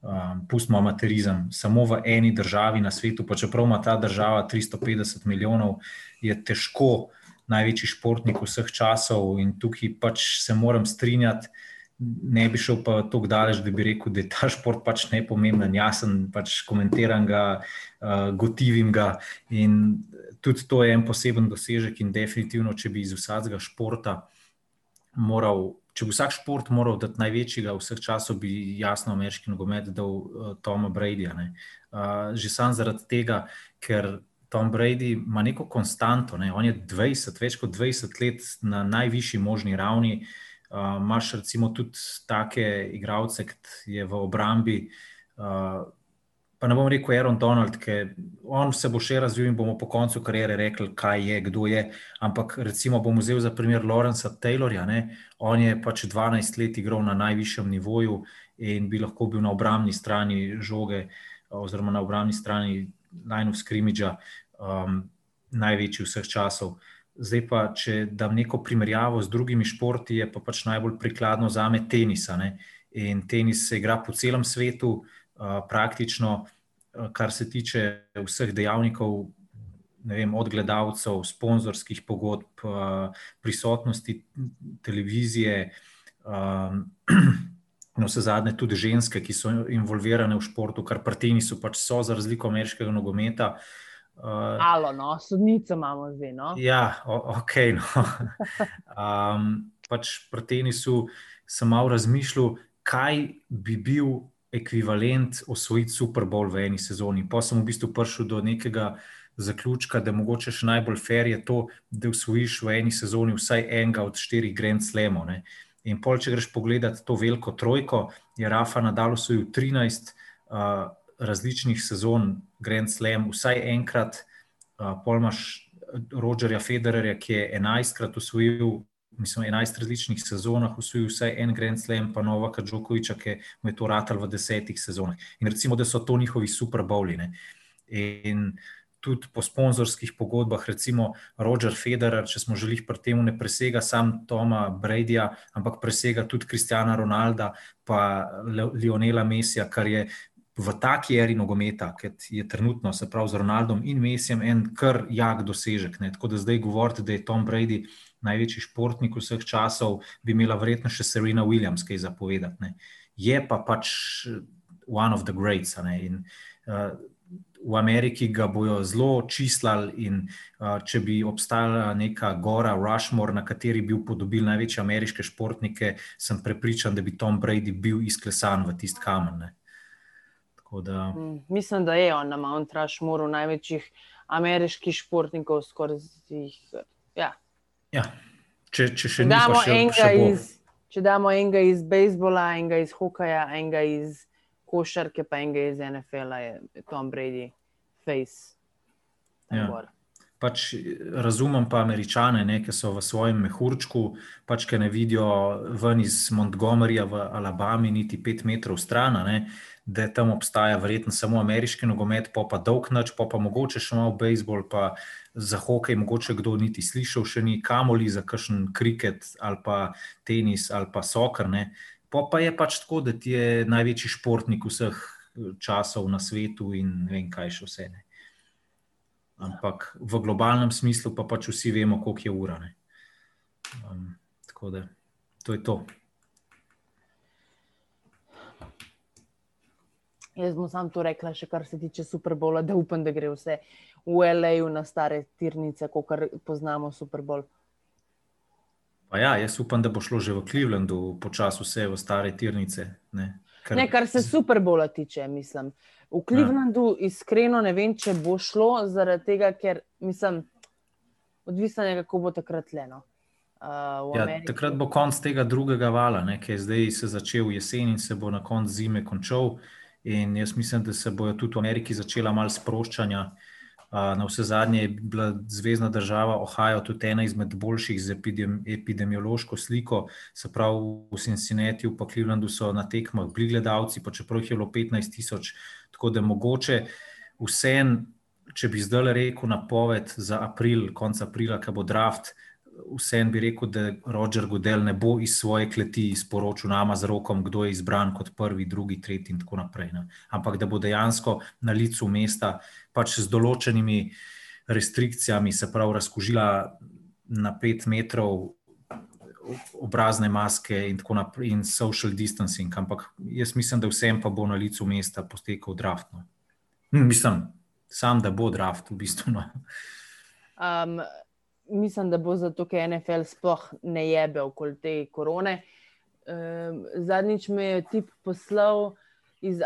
D: um, pustimo amaterizem, samo v eni državi na svetu, pa čeprav ima ta država 350 milijonov, je težko največji športnik vseh časov in tukaj pač se moram strinjati. Ne bi šel pa tako daleč, da bi rekel, da je ta šport pač nepomemben. Jaz sem pač komentiran ga, uh, gotivim ga in tudi to je en poseben dosežek. In definitivno, če bi iz vsakega športa moral če bi vsak šport moral dati največjega vseh časov, bi jasno ameriški nogomet dal uh, Toma Bradyja. Uh, že sam zaradi tega, ker Tom Brady ima neko konstanto, ne? on je 20, več kot 20 let na najvišji možni ravni. Uh, Máš recimo tudi take igralce, kot je v obrambi. Uh, pa ne bom rekel Aaron Donald, ker on se bo še razvil in bomo po koncu karijere rekli, kaj je, kdo je. Ampak recimo bom vzel za primer Lawrencea Taylorja. Ne? On je pač 12 let igral na najvišjem nivoju in bi lahko bil na obrambni strani žoge, oziroma na obrambni strani line of scrimmage, um, največji vseh časov. Zdaj pa, če dam neko primerjavo z drugimi športi, je pa pač najbolj prikladno za me tenisa. Ne? In tenis se igra po celem svetu, praktično, eh, kar se tiče vseh dejavnikov, vem, od gledalcev, sponzorskih pogodb, eh, prisotnosti televizije, in vse zadnje tudi ženske, ki so involvirane v športu, kar partijni so pač so za razliko ameriškega nogometa.
C: Alo, no, sodnico imamo zdaj. No?
D: Ja, ok. No. Um, pač pri tenisu sem malo razmišljal, kaj bi bil ekvivalent osvojiti Super Bowl v eni sezoni. Pa sem v bistvu prišel do nekega zaključka, da mogoče še najbolj fair je to, da osvojiš v eni sezoni vsaj enega od štirih Grand Slamov. Ne. In pol, če greš pogledat to veliko trojko, je Rafa Nadal osvojil 13 uh, različnih sezon Grand Slam, vsaj enkrat, uh, pol imaš Rogerja Federerja, ki je 11krat osvojil mislim, 11 različnih sezonah, usvojil vsaj en Grand Slam, pa Novaka Džokoviča, ki mu je to ratal v desetih sezonah. In recimo, da so to njihovi super bowline. In tudi po sponzorskih pogodbah, recimo Roger Federer, če smo želeli pri tem, ne presega sam Toma Bradyja, ampak presega tudi Kristjana Ronalda, pa Lionela Messija, kar je. V taki eri nogometa, ki je trenutno, se pravi, z Ronaldom in Mesijem, en kar jak dosežek. Ne? Tako da zdaj govorite, da je Tom Brady največji športnik vseh časov, bi imela verjetno še Serena Williams kaj zapovedati. Je pa pač one of the greats. In, uh, v Ameriki ga bojo zelo čislali, in uh, če bi obstajala neka gora, Rushmore, na kateri bi upodobil največje ameriške športnike, sem prepričan, da bi Tom Brady bil izklesan v tisti kamen.
C: Da... Mm, mislim, da je on na Mount Rushmore največjih ameriških športnikov, skoraj jih. Ja,
D: Ja. Če, če še ne
C: znamo, če damo enega iz bejzbola, enega iz hokeja, enega iz košarke, pa enega iz NFL-a, je Tom Brady, face.
D: Ja. Pač razumem pa američane, ne, ki so v svojem mehurčku, pač, ki ne vidijo ven iz Montgomeryja v Alabami, niti pet metrov stran, da tam obstaja verjetno samo ameriški nogomet, pa pa dolg noč, pa pa mogoče še malo bejzbol, pa za hokej, mogoče kdo niti slišal, še ni kamoli za kakšen kriket ali pa tenis ali pa sokr. Pa, pa je pač tako, da ti je največji športnik vseh eh, časov na svetu in ne vem, kaj še vse. Ne. Ampak v globalnem smislu pa pač vsi vemo, koliko je ura. Um, tako da to je to.
C: Jaz bom samo to rekla, še kar se tiče Superbola, da upam, da gre vse v L.A.U. na stare tirnice, kot poznamo Super Bowl.
D: Pa ja, jaz upam, da bo šlo že v Clevelandu počasi vse v stare tirnice. Ne,
C: kar, ne, kar se Super Bowla tiče, mislim. V Clevelandu ja. iskreno ne vem, če bo šlo, zaradi tega, ker mislim, odvisno je, kako bo takrat leno.
D: Uh, ja, takrat bo konc tega drugega vala, ne, ki je zdaj se začel jesen in se bo na koncu zime končal. In jaz mislim, da se bojo tudi v Ameriki začela malo sproščanja. Na vse zadnje je bila zvezdna država Ohio tudi ena izmed boljših z epidemiološko sliko, se pravi v Cincinnati, pa Clevelandu so na tekmah bili gledalci, pa čeprav jih je bilo 15 tisoč. Tako da mogoče vsem, če bi zdaj rekel napoved za april, konec aprila, ki bo draft, vsem bi rekel, da Roger Godel ne bo iz svoje kleti sporočil nama z rokom, kdo je izbran kot prvi, drugi, tretji in tako naprej. Ne. Ampak da bo dejansko na licu mesta, pač z določenimi restrikcijami, se pravi, razkožila na pet metrov. Obrazne maske in tako naprej, in social distancing, ampak jaz mislim, da vsem pa bo na licu mesta potekal draft. No. Hm, mislim, sam da bo draft, v bistvu. No.
C: Um, mislim, da bo zato, ker NFL sploh ne jebe okoli te korone. Um, zadnjič me je tip poslal,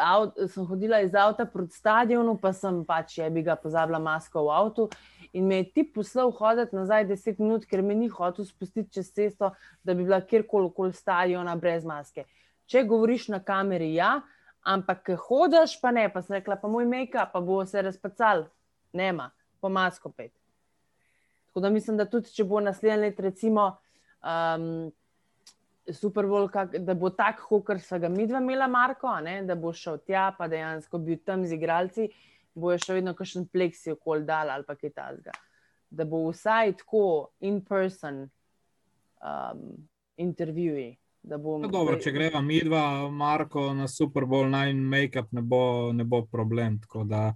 C: avta, sem hodila iz avta proti stadionu, pa sem pač je bi ga pozabila masko v avtu. In me je tip poslal hoditi nazaj 10 minut, ker me ni hotel spustiti čez cesto, da bi bila kjerkoli okoli stadiona brez maske. Če govoriš na kameri, ja, ampak hodiš, pa ne, pa sem rekla, pa moj make-up, pa bo se razpacal, nema, po masko pet. Tako da mislim, da tudi če bo naslednji let, recimo, um, Super Bowl, kak, da bo tako, kot so ga mi dva imela, Marko, ne, da bo šel tja, pa dejansko bil tam z igralci, bo še vedno kakšen pleksi okoli dal ali pa kaj takega. Da bo vsaj tako in person um, intervjuji. Bom...
E: No, dobro, če greva mi dva, Marko, na Super Bowl, naj make-up ne, ne bo problem, tako da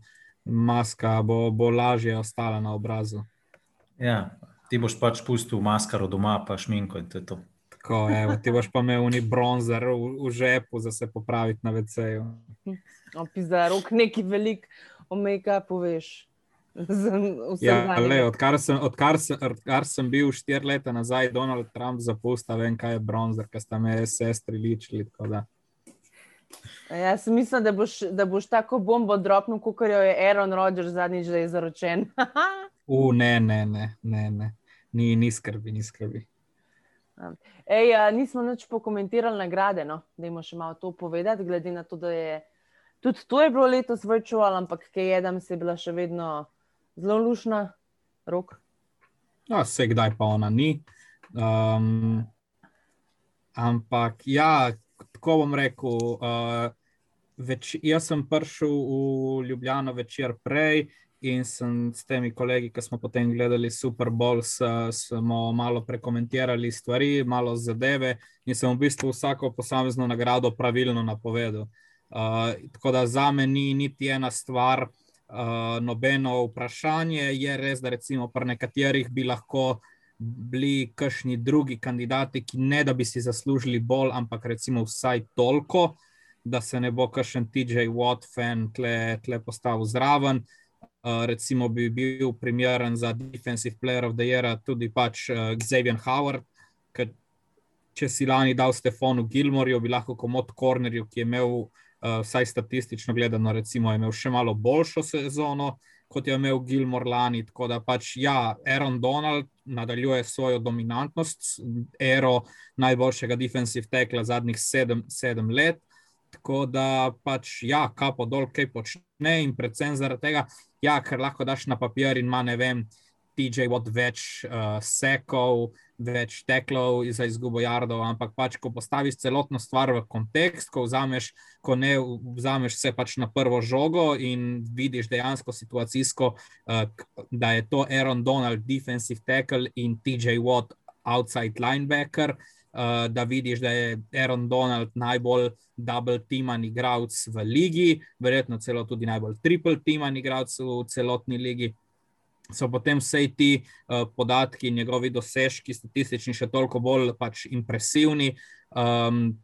E: maska bo, bo lažje ostala na obrazu.
D: Ja, ti boš pač pustil maskaro doma, pa šminko in to je to.
E: Tako, evo, ti boš pa imel neki bronzer v, v žepu, za se popraviti na VC-ju.
C: Za rok neki velik omejka, poveš.
E: Ja, le, odkar, sem, odkar, sem, odkar sem bil štiri leta nazaj, Donald Trump zapustil, vem, kaj je bronzer, ker sta me sestri ličili.
C: Jaz mislim, da boš, da boš tako bombo dropnil, kot jo je Aaron Rodgers zadnjič, da je zaročen.
E: U, ne, ne, ne, ne, ne. Ni, ni skrbi, ni skrbi.
C: Ej, a, nismo nič pokomentirali nagrade, no? da imamo še malo to povedati, glede na to, da je tudi to je bilo letos virtual, ampak kaj jedem, se je bila še vedno zelo lušna, rok.
E: Ja, vse kdaj pa ona ni. Um, ampak ja, tako bom rekel. Uh, več, jaz sem prišel v Ljubljano večer prej in sem s temi kolegi, ki smo potem gledali Super Bowl, smo malo prekomentirali stvari, malo zadeve in sem v bistvu vsako posamezno nagrado pravilno napovedal. Uh, tako da za me ni niti ena stvar, uh, nobeno vprašanje. Je res, da recimo pri nekaterih bi lahko bili kakšni drugi kandidati, ki ne da bi si zaslužili bolj, ampak recimo vsaj toliko, da se ne bo kakšen TJ Watt fan tle, tle postavil zraven. Uh, recimo bi bil primeren za Defensive Player of the Year tudi pač uh, Xavier Howard, ker če si lani dal Stefanu Gilmorju, bi lahko komod Kornerju, ki je imel, uh, vsaj statistično gledano, recimo, imel še malo boljšo sezono, kot je imel Gilmor lani. Tako da pač ja, Aaron Donald nadaljuje svojo dominantnost, ero najboljšega defensive tekla zadnjih sedem, sedem let. Tako da pač ja, kapo dol, kaj počne in predvsem zaradi tega, ja, ker lahko daš na papir in ima ne vem. TJ Watt več uh, sekov, več teklov za izgubo jardov, ampak pač, ko postaviš celotno stvar v kontekst, ko vzameš, ko ne vzameš vse pač na prvo žogo in vidiš dejansko situacijsko, uh, da je to Aaron Donald, defensive tackle in TJ Watt, outside linebacker. Uh, da vidiš, da je Aaron Donald najbolj double teaman igralec v ligi, verjetno celo tudi najbolj triple teaman igralec v celotni ligi so potem vse ti uh, podatki njegovi dosežki, statistični, še toliko bolj pač impresivni. Um,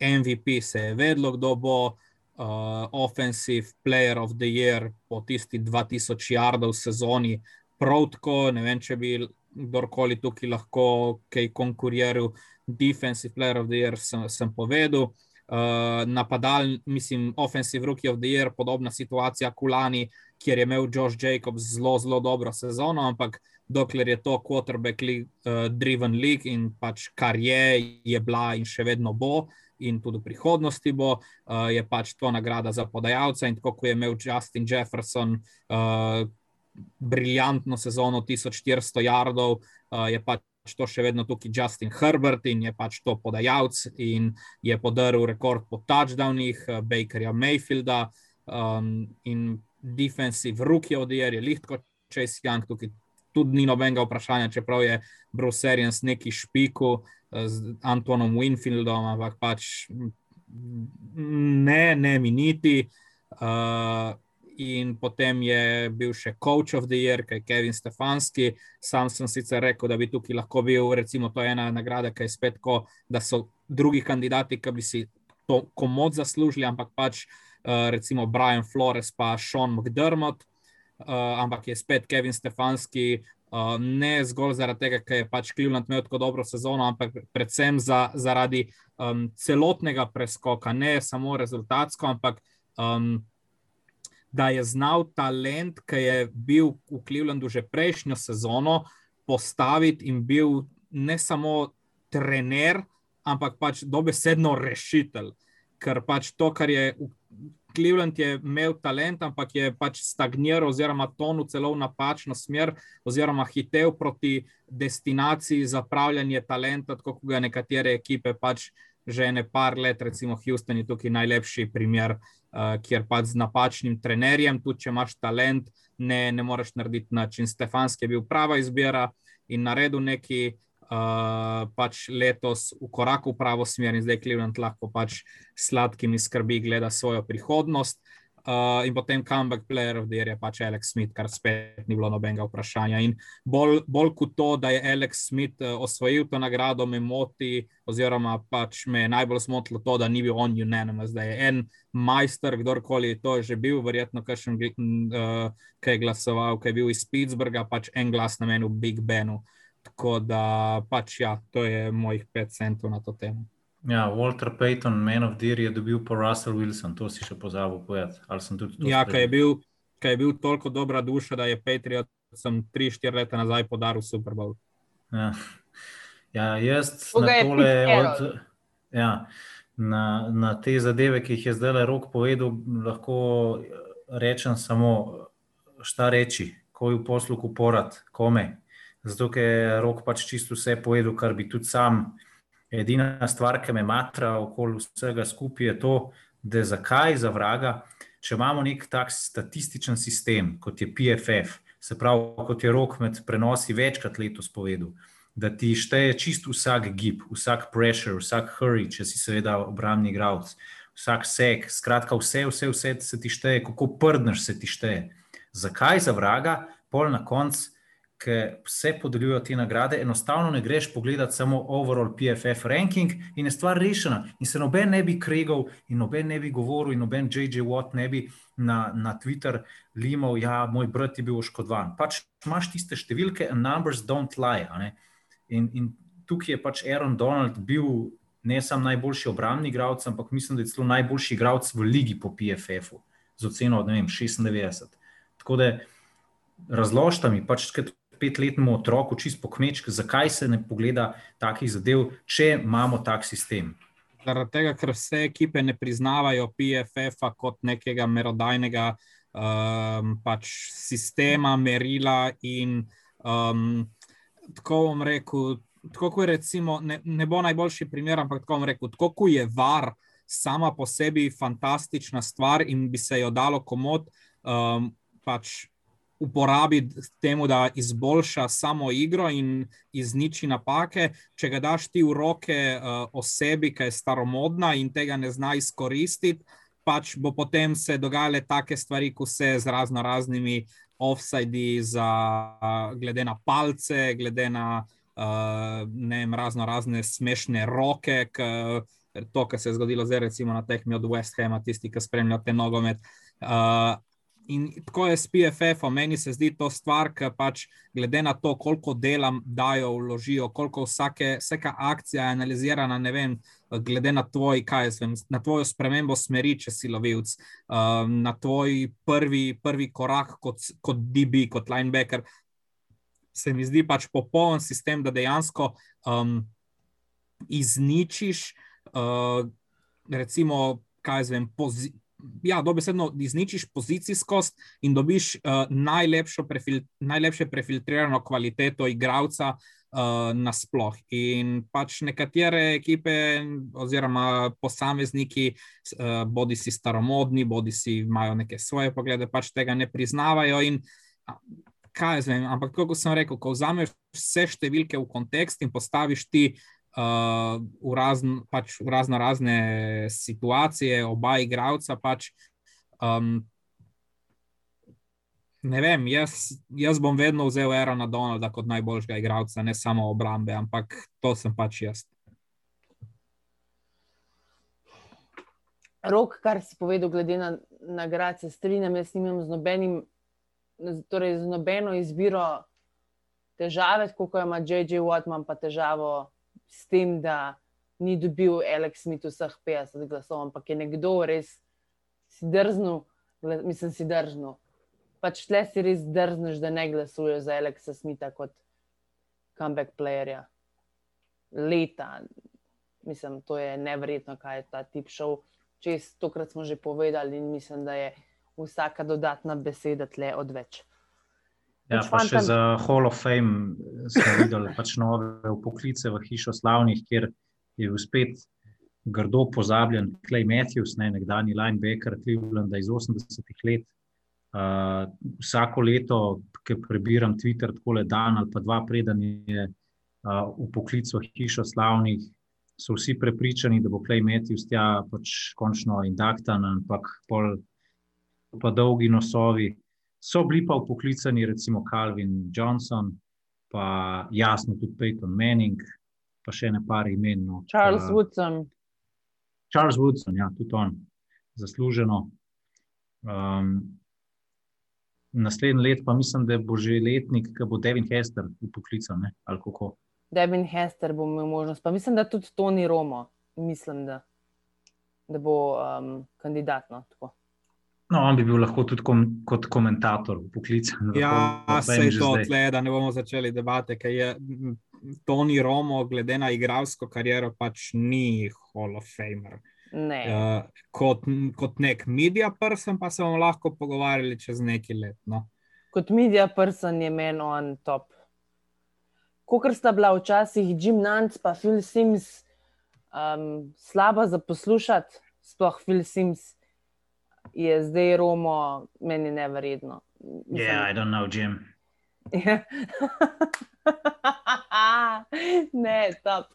E: MVP se je vedlo, kdo bo uh, Offensive Player of the Year po tisti 2000 jardov sezoni. Prav tako, ne vem, če bi kdorkoli tukaj lahko kaj konkuriral, Defensive Player of the Year sem, sem povedal. Uh, napadal, mislim, Offensive Rookie of the Year, podobna situacija, Kulani, kjer je imel Josh Jacobs zelo, zelo dobro sezono, ampak dokler je to quarterback league, uh, driven league in pač kar je, je bila in še vedno bo. In tudi v prihodnosti bo, uh, je pač to nagrada za podajalca. In tako kot je imel Justin Jefferson uh, briljantno sezono 1400 jardov, uh, je pač to še vedno tukaj Justin Herbert in je pač to podajalec in je podaril rekord po touchdownih, uh, Bakerja Mayfielda. Um, in defensive rookie od Jer, je lahko Chase Young, tukaj tudi ni nobenega vprašanja, čeprav je Bruce Arians neki špiku eh, z Antonom Winfieldom, ampak pač ne, ne miniti. Uh, in potem je bil še Coach of the Year, kaj je Kevin Stefanski. Sam sem sicer rekel, da bi tukaj lahko bil, recimo, to ena nagrada, ki je spet tako, da so drugi kandidati, ki bi si to komod zaslužili, ampak pač uh, recimo Brian Flores, pa Sean McDermott, uh, ampak je spet Kevin Stefanski. Uh, ne zgolj zaradi tega, ker je pač Cleveland imel tako dobro sezono, ampak predvsem za, zaradi um, celotnega preskoka, ne samo rezultatsko, ampak um, da je znal talent, ki je bil v Clevelandu že prejšnjo sezono, postaviti in bil ne samo trener, ampak pač dobesedno rešitelj. Ker pač to, kar je Cleveland je imel talent, ampak je pač stagniral, oziroma tonil celo v napačno smer, oziroma hitev proti destinaciji za pravljanje talenta, kot ga nekatere ekipe pač že ne par let, recimo Houston je tukaj najlepši primer, uh, kjer pač z napačnim trenerjem, tudi če imaš talent, ne, ne moreš narediti način. Stefanski je bil prava izbira in naredil neki uh, pač letos v koraku v pravo smer in zdaj Cleveland lahko pač sladkimi skrbi gleda svojo prihodnost. Uh, in potem comeback player of the year je pač Alex Smith, kar spet ni bilo nobenega vprašanja. In bolj, bolj kot to, da je Alex Smith uh, osvojil to nagrado, me moti, oziroma pač me je najbolj zmotilo to, da ni bil on unanimous, da je en majster, kdorkoli je to že bil, verjetno, kakšen, uh, ki je glasoval, ki je bil iz Pittsburgha, pač en glas na menu Big Benu. Tako da, pač, ja, to je mojih pet centov na to temo.
D: Ja, Walter Payton, Man of Deer, je dobil pa Russell Wilson, to si še pozabil povedati.
E: Ja, kaj je, bil, kaj je bil toliko dobra duša, da je Patriot sem 3-4 leta nazaj podaril Super Bowl.
D: Ja, ja jaz na tole od. Ja, na, na te zadeve, ki jih je zdaj le rok povedal, lahko rečem samo, šta reči, ko je v poslu kuporat, kome. Zato, ker je rok pač čisto vse povedal, kar bi tudi sam. Edina stvar, ki me matra okoli vsega skupaj, je to, da zakaj za vraga, če imamo nek tak statističen sistem, kot je PFF, se pravi, kot je rok med prenosi večkrat letos povedal, da ti šteje čisto vsak gib, vsak pressure, vsak hurry, če si seveda obrambni igralec, vsak sek, skratka, vse, vse, vse se ti šteje, kako prdneš se ti šteje. Zakaj za vraga, pol na koncu ki vse podeljujejo te nagrade, enostavno ne greš pogledati samo overall PFF ranking in je stvar rešena. In se noben ne bi kregal, in noben ne bi govoril, in noben J.J. Watt ne bi na, na Twitter limal, da ja, moj brat je bil oškodovan. Pač imaš tiste številke, and numbers don't lie. In, in tukaj je pač Aaron Donald bil ne samo najboljši obrambni igralec, ampak mislim, da je celo najboljši igralec v ligi po PFF-u z oceno 96. Tako da razložite mi, pač, petletnemu otroku, čist po kmečki, zakaj se ne pogleda takih zadev, če imamo tak sistem.
E: Zaradi tega, ker vse ekipe ne priznavajo PFF-a kot nekega merodajnega um, pač sistema, merila. In, um, tako bom rekel, tako kot recimo, ne, ne bo najboljši primer, ampak tako bom rekel, tako kot je var sama po sebi fantastična stvar in bi se jo dalo komod. Um, pač uporabi temu, da izboljša samo igro in izniči napake. Če ga daš ti v roke uh, osebi, ki je staromodna in tega ne zna izkoristiti, pač bo potem se dogajale take stvari, ko se z razno raznimi offsajdi, uh, glede na palce, glede na uh, vem, razno razne smešne roke. K, To, kar se je zgodilo zdaj, recimo na tehni od West Hama, tisti, ki spremljajo te nogomet. Uh, In tako je s PFF-om, meni se zdi to stvar, ki pač glede na to, koliko dela dajo, vložijo, koliko vsake, vsaka akcija je analizirana, ne vem, glede na tvoj, kaj jaz vem, na tvojo spremembo smeri, če si lovilc, um, na tvoj prvi, prvi korak kot, kot DB, kot linebacker. Se mi zdi pač popoln sistem, da dejansko um, izničiš, uh, recimo, kaj jaz vem, pozicijo ja, dobesedno izničiš pozicijskost in dobiš uh, prefil, najlepše prefiltrirano kvaliteto igralca uh, nasploh. In pač nekatere ekipe, oziroma posamezniki, uh, bodi si staromodni, bodi si imajo neke svoje poglede, pač tega ne priznavajo. In, Kaj jaz vem, ampak kot sem rekel, ko vzameš vse številke v kontekst in postaviš ti uh, uh, v, razn, pač v razno razne situacije, oba igralca. Pač, um, ne vem, jaz, jaz bom vedno vzel Erona Donalda kot najboljšega igralca, ne samo obrambe, ampak to sem pač jaz.
C: Rok, kar si povedal, glede na nagrade, strinjam, jaz nimam z, nobenim, torej z nobeno izbiro težave, kot ima J.J. Watt, imam pa težavo s tem, da ni dobil Alex Smith vseh 50 glasov, ampak je nekdo res si drznil, mislim, si drznil. Pač tle si res drzneš, da ne glasuješ za Alexa Smitha kot comeback playerja. Leta, mislim, to je nevrjetno, kaj je ta tip šel. Čez tokrat smo že povedali in mislim, da je vsaka dodatna beseda tle odveč.
D: Ja, pa še za Hall of Fame smo videli pač nove poklice v hišo slavnih, kjer je bil spet grdo pozabljen Clay Matthews, ne, nekdani linebacker Clevelanda iz 80-ih let. Uh, vsako leto, ki prebiram Twitter, tako le dan ali pa dva, preden je uh, v poklicu hišo slavnih, so vsi prepričani, da bo Clay Matthews tja pač končno indaktan, ampak pol pa dolgi nosovi. So bili pa upoklicani, recimo Calvin Johnson, pa jasno tudi Peyton Manning, pa še ne par imen. No,
C: Charles uh, Woodson.
D: Charles Woodson, ja, tudi on, zasluženo. Um, naslednji let pa mislim, da bo že letnik, ki bo Devin Hester upoklican.
C: Devin Hester bo imel možnost, pa mislim, da tudi Tony Romo. mislim, da, da bo um, kandidat. No, tako.
D: No, on bi bil lahko tudi kom, kot komentator poklican.
E: Ja, se je to tle, da ne bomo začeli debate, ker je Toni Romo, glede na igralsko kariero, pač ni Hall of Famer.
C: Ne.
E: Uh, kot, kot nek media person pa se bomo lahko pogovarjali čez nekaj let. No.
C: Kot media person je meni on top. Kot sta bila včasih Jim Nance pa Phil Sims um, slaba za poslušati, sploh Phil Sims, je zdaj Romo meni neverjetno. Mislim-
D: Yeah, I don't know, Jim.
C: Ja. ne, top.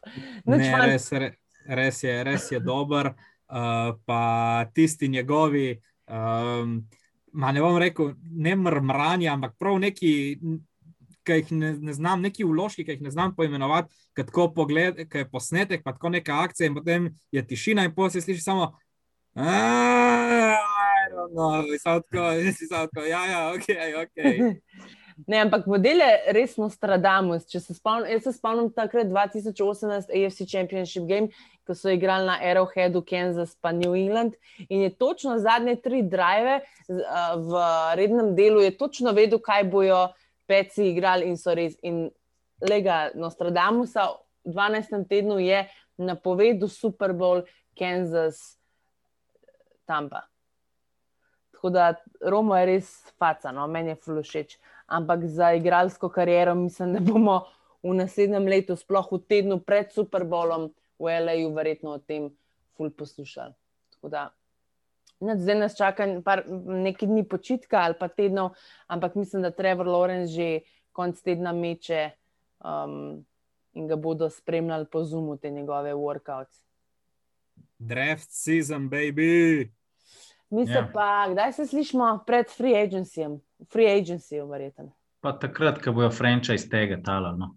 C: Nič
E: Ne,
C: manj-
E: res, re, res je, res je dober. Uh, pa tisti njegovi, um, ma ne bom rekel, ne mrmranja, ampak prav neki, ki jih ne, ne znam, neki vložki, ki jih ne znam poimenovati, ki tako pogled, ki je posnetek, pa tako neka akcija, in potem je tišina, in potem se sliši samo. "Ah, I don't know," samo tako, Ja, ja, ok, ok.
C: Ne, ampak model je res Nostradamus. Če Se spomnim, jaz se spomnim takrat 2018 AFC Championship Game, ko so igrali na Arrowheadu, Kansas pa New England. In je točno zadnje tri drive v rednem delu, je točno vedel, kaj bojo peci igrali in so res. In lega Nostradamusa v 12. tednu je napovedal Super Bowl Kansas Tampa. Tako da Romo je res faca, no? meni je fulušeč. Ampak za igralsko kariero mislim, da bomo v naslednjem letu, sploh v tednu pred Super Bowlom v L.A.U., verjetno o tem ful poslušali. Tako da nič, zdaj nas čaka par, nekaj dni počitka ali pa tednov, ampak mislim, da Trevor Lawrence že konc tedna meče um, in ga bodo spremljali po Zoomu, te njegove workouts.
E: Draft season, baby.
C: Mi se
D: Ja.
C: pa, kdaj se slišimo pred free agencyjem? Free agency, verjetno.
D: Pa takrat, ko bojo franchise tega talali, no.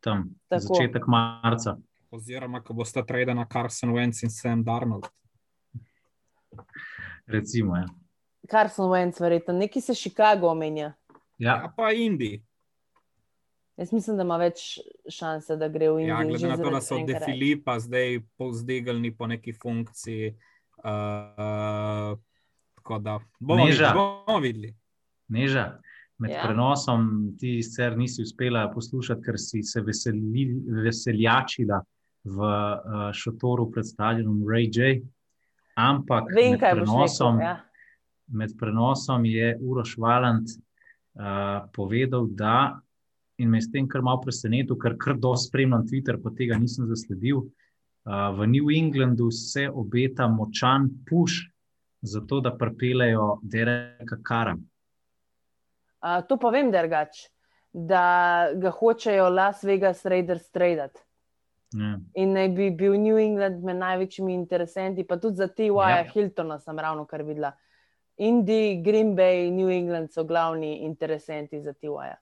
D: tam
C: Tako.
D: začetek marca.
E: Oziroma, ko bosta tradena Carson Wentz in Sam Darnold.
D: Recimo, ja.
C: Carson Wentz, verjetno, neki se Chicago omenja.
D: Ja,
E: Ja, pa Indi.
C: Jaz mislim, da ima več šanse, da gre v Indijo.
E: Ja, glede na to, da so De Filipa zdaj povzdignili po neki funkciji. Uh, tako da bomo
D: Neža.
E: videli. Bomo videli.
D: Neža, med
C: Ja.
D: prenosom ti sicer nisi uspela poslušati, ker si se veseli, veseljačila v uh, šotoru predstavljenem Ray J. Ampak
C: Vem,
D: med, prenosom,
C: rekel. Ja.
D: med prenosom je Uroš Valant uh, povedal, da in me je s tem kar malo presenetil, ker kar dosti spremljam Twitter, pa tega nisem zasledil. Uh, v New Englandu se obeta močan push za to, da pripeljejo Dereka Kara.
C: Uh, to pa vem, drugač, da ga hočejo Las Vegas Raiders traditi.
D: Ja.
C: In naj bi bil New England med največjimi interesenti, pa tudi za T.Y.
D: Ja.
C: Hiltona sem ravno kar videla. Indij, Green Bay, New England so glavni interesenti za T.Y.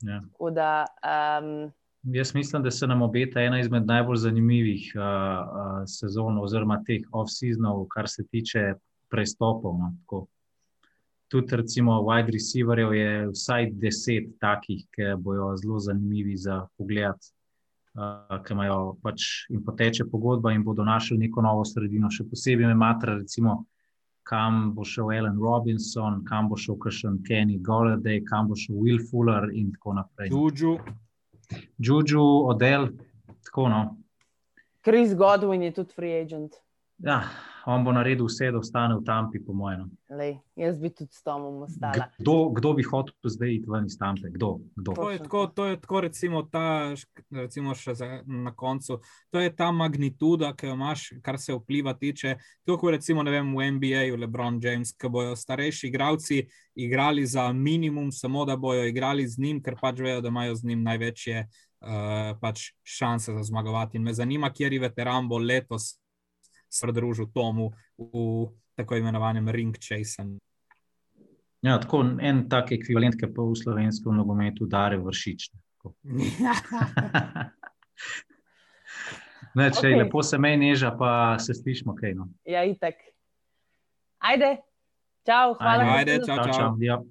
D: Ja.
C: Tako da um,
D: Jaz mislim, da se nam obeta ena izmed najbolj zanimivih uh, uh, sezon, oziroma teh off-seasonov, kar se tiče prestopov. No, tako. Tudi, recimo, wide receiverjev je vsaj deset takih, ki bojo zelo zanimivi za pogled, uh, ki imajo pač in poteče pogodba in bodo našli neko novo sredino. Še posebej me matra, recimo, kam bo šel Alan Robinson, kam bo šel kakšen Kenny Golladay, kam bo šel Will Fuller in tako naprej.
E: Juju,
D: Juju, Odell, tako no.
C: Chris Godwin je tudi free agent.
D: Ja, on bo naredil vse, da ostane v Tampi, po mojem. no.
C: Lej, jaz bi tudi s Tomom ostala.
D: Kdo, kdo bi hotel zdaj iti ven iz Tampe? Kdo? kdo?
E: to je tako, to je tako recimo ta, recimo še za, na koncu, to je ta magnituda, ki jo imaš, kar se vpliva tiče. Tako kot recimo ne vem, v NBA-ju LeBron James, ki bojo starejši igralci igrali za minimum, samo da bojo igrali z njim, ker pač vejo, da imajo z njim največje uh, pač šanse za zmagovati. In me zanima, kjer veteran bo letos pridružil Tomu v tako imenovanem ring chasen.
D: Ja, tako en tak ekvivalent, ki pa v slovenskem nogometu dare vršič. ne, če okay. lepo se meni neža, pa se slišimo kaj. No.
C: Ja, itek. Ajde, čau, hvala.
E: Ajde,
C: za
E: čau,
D: Čau,
E: čau.
D: čau. Ja.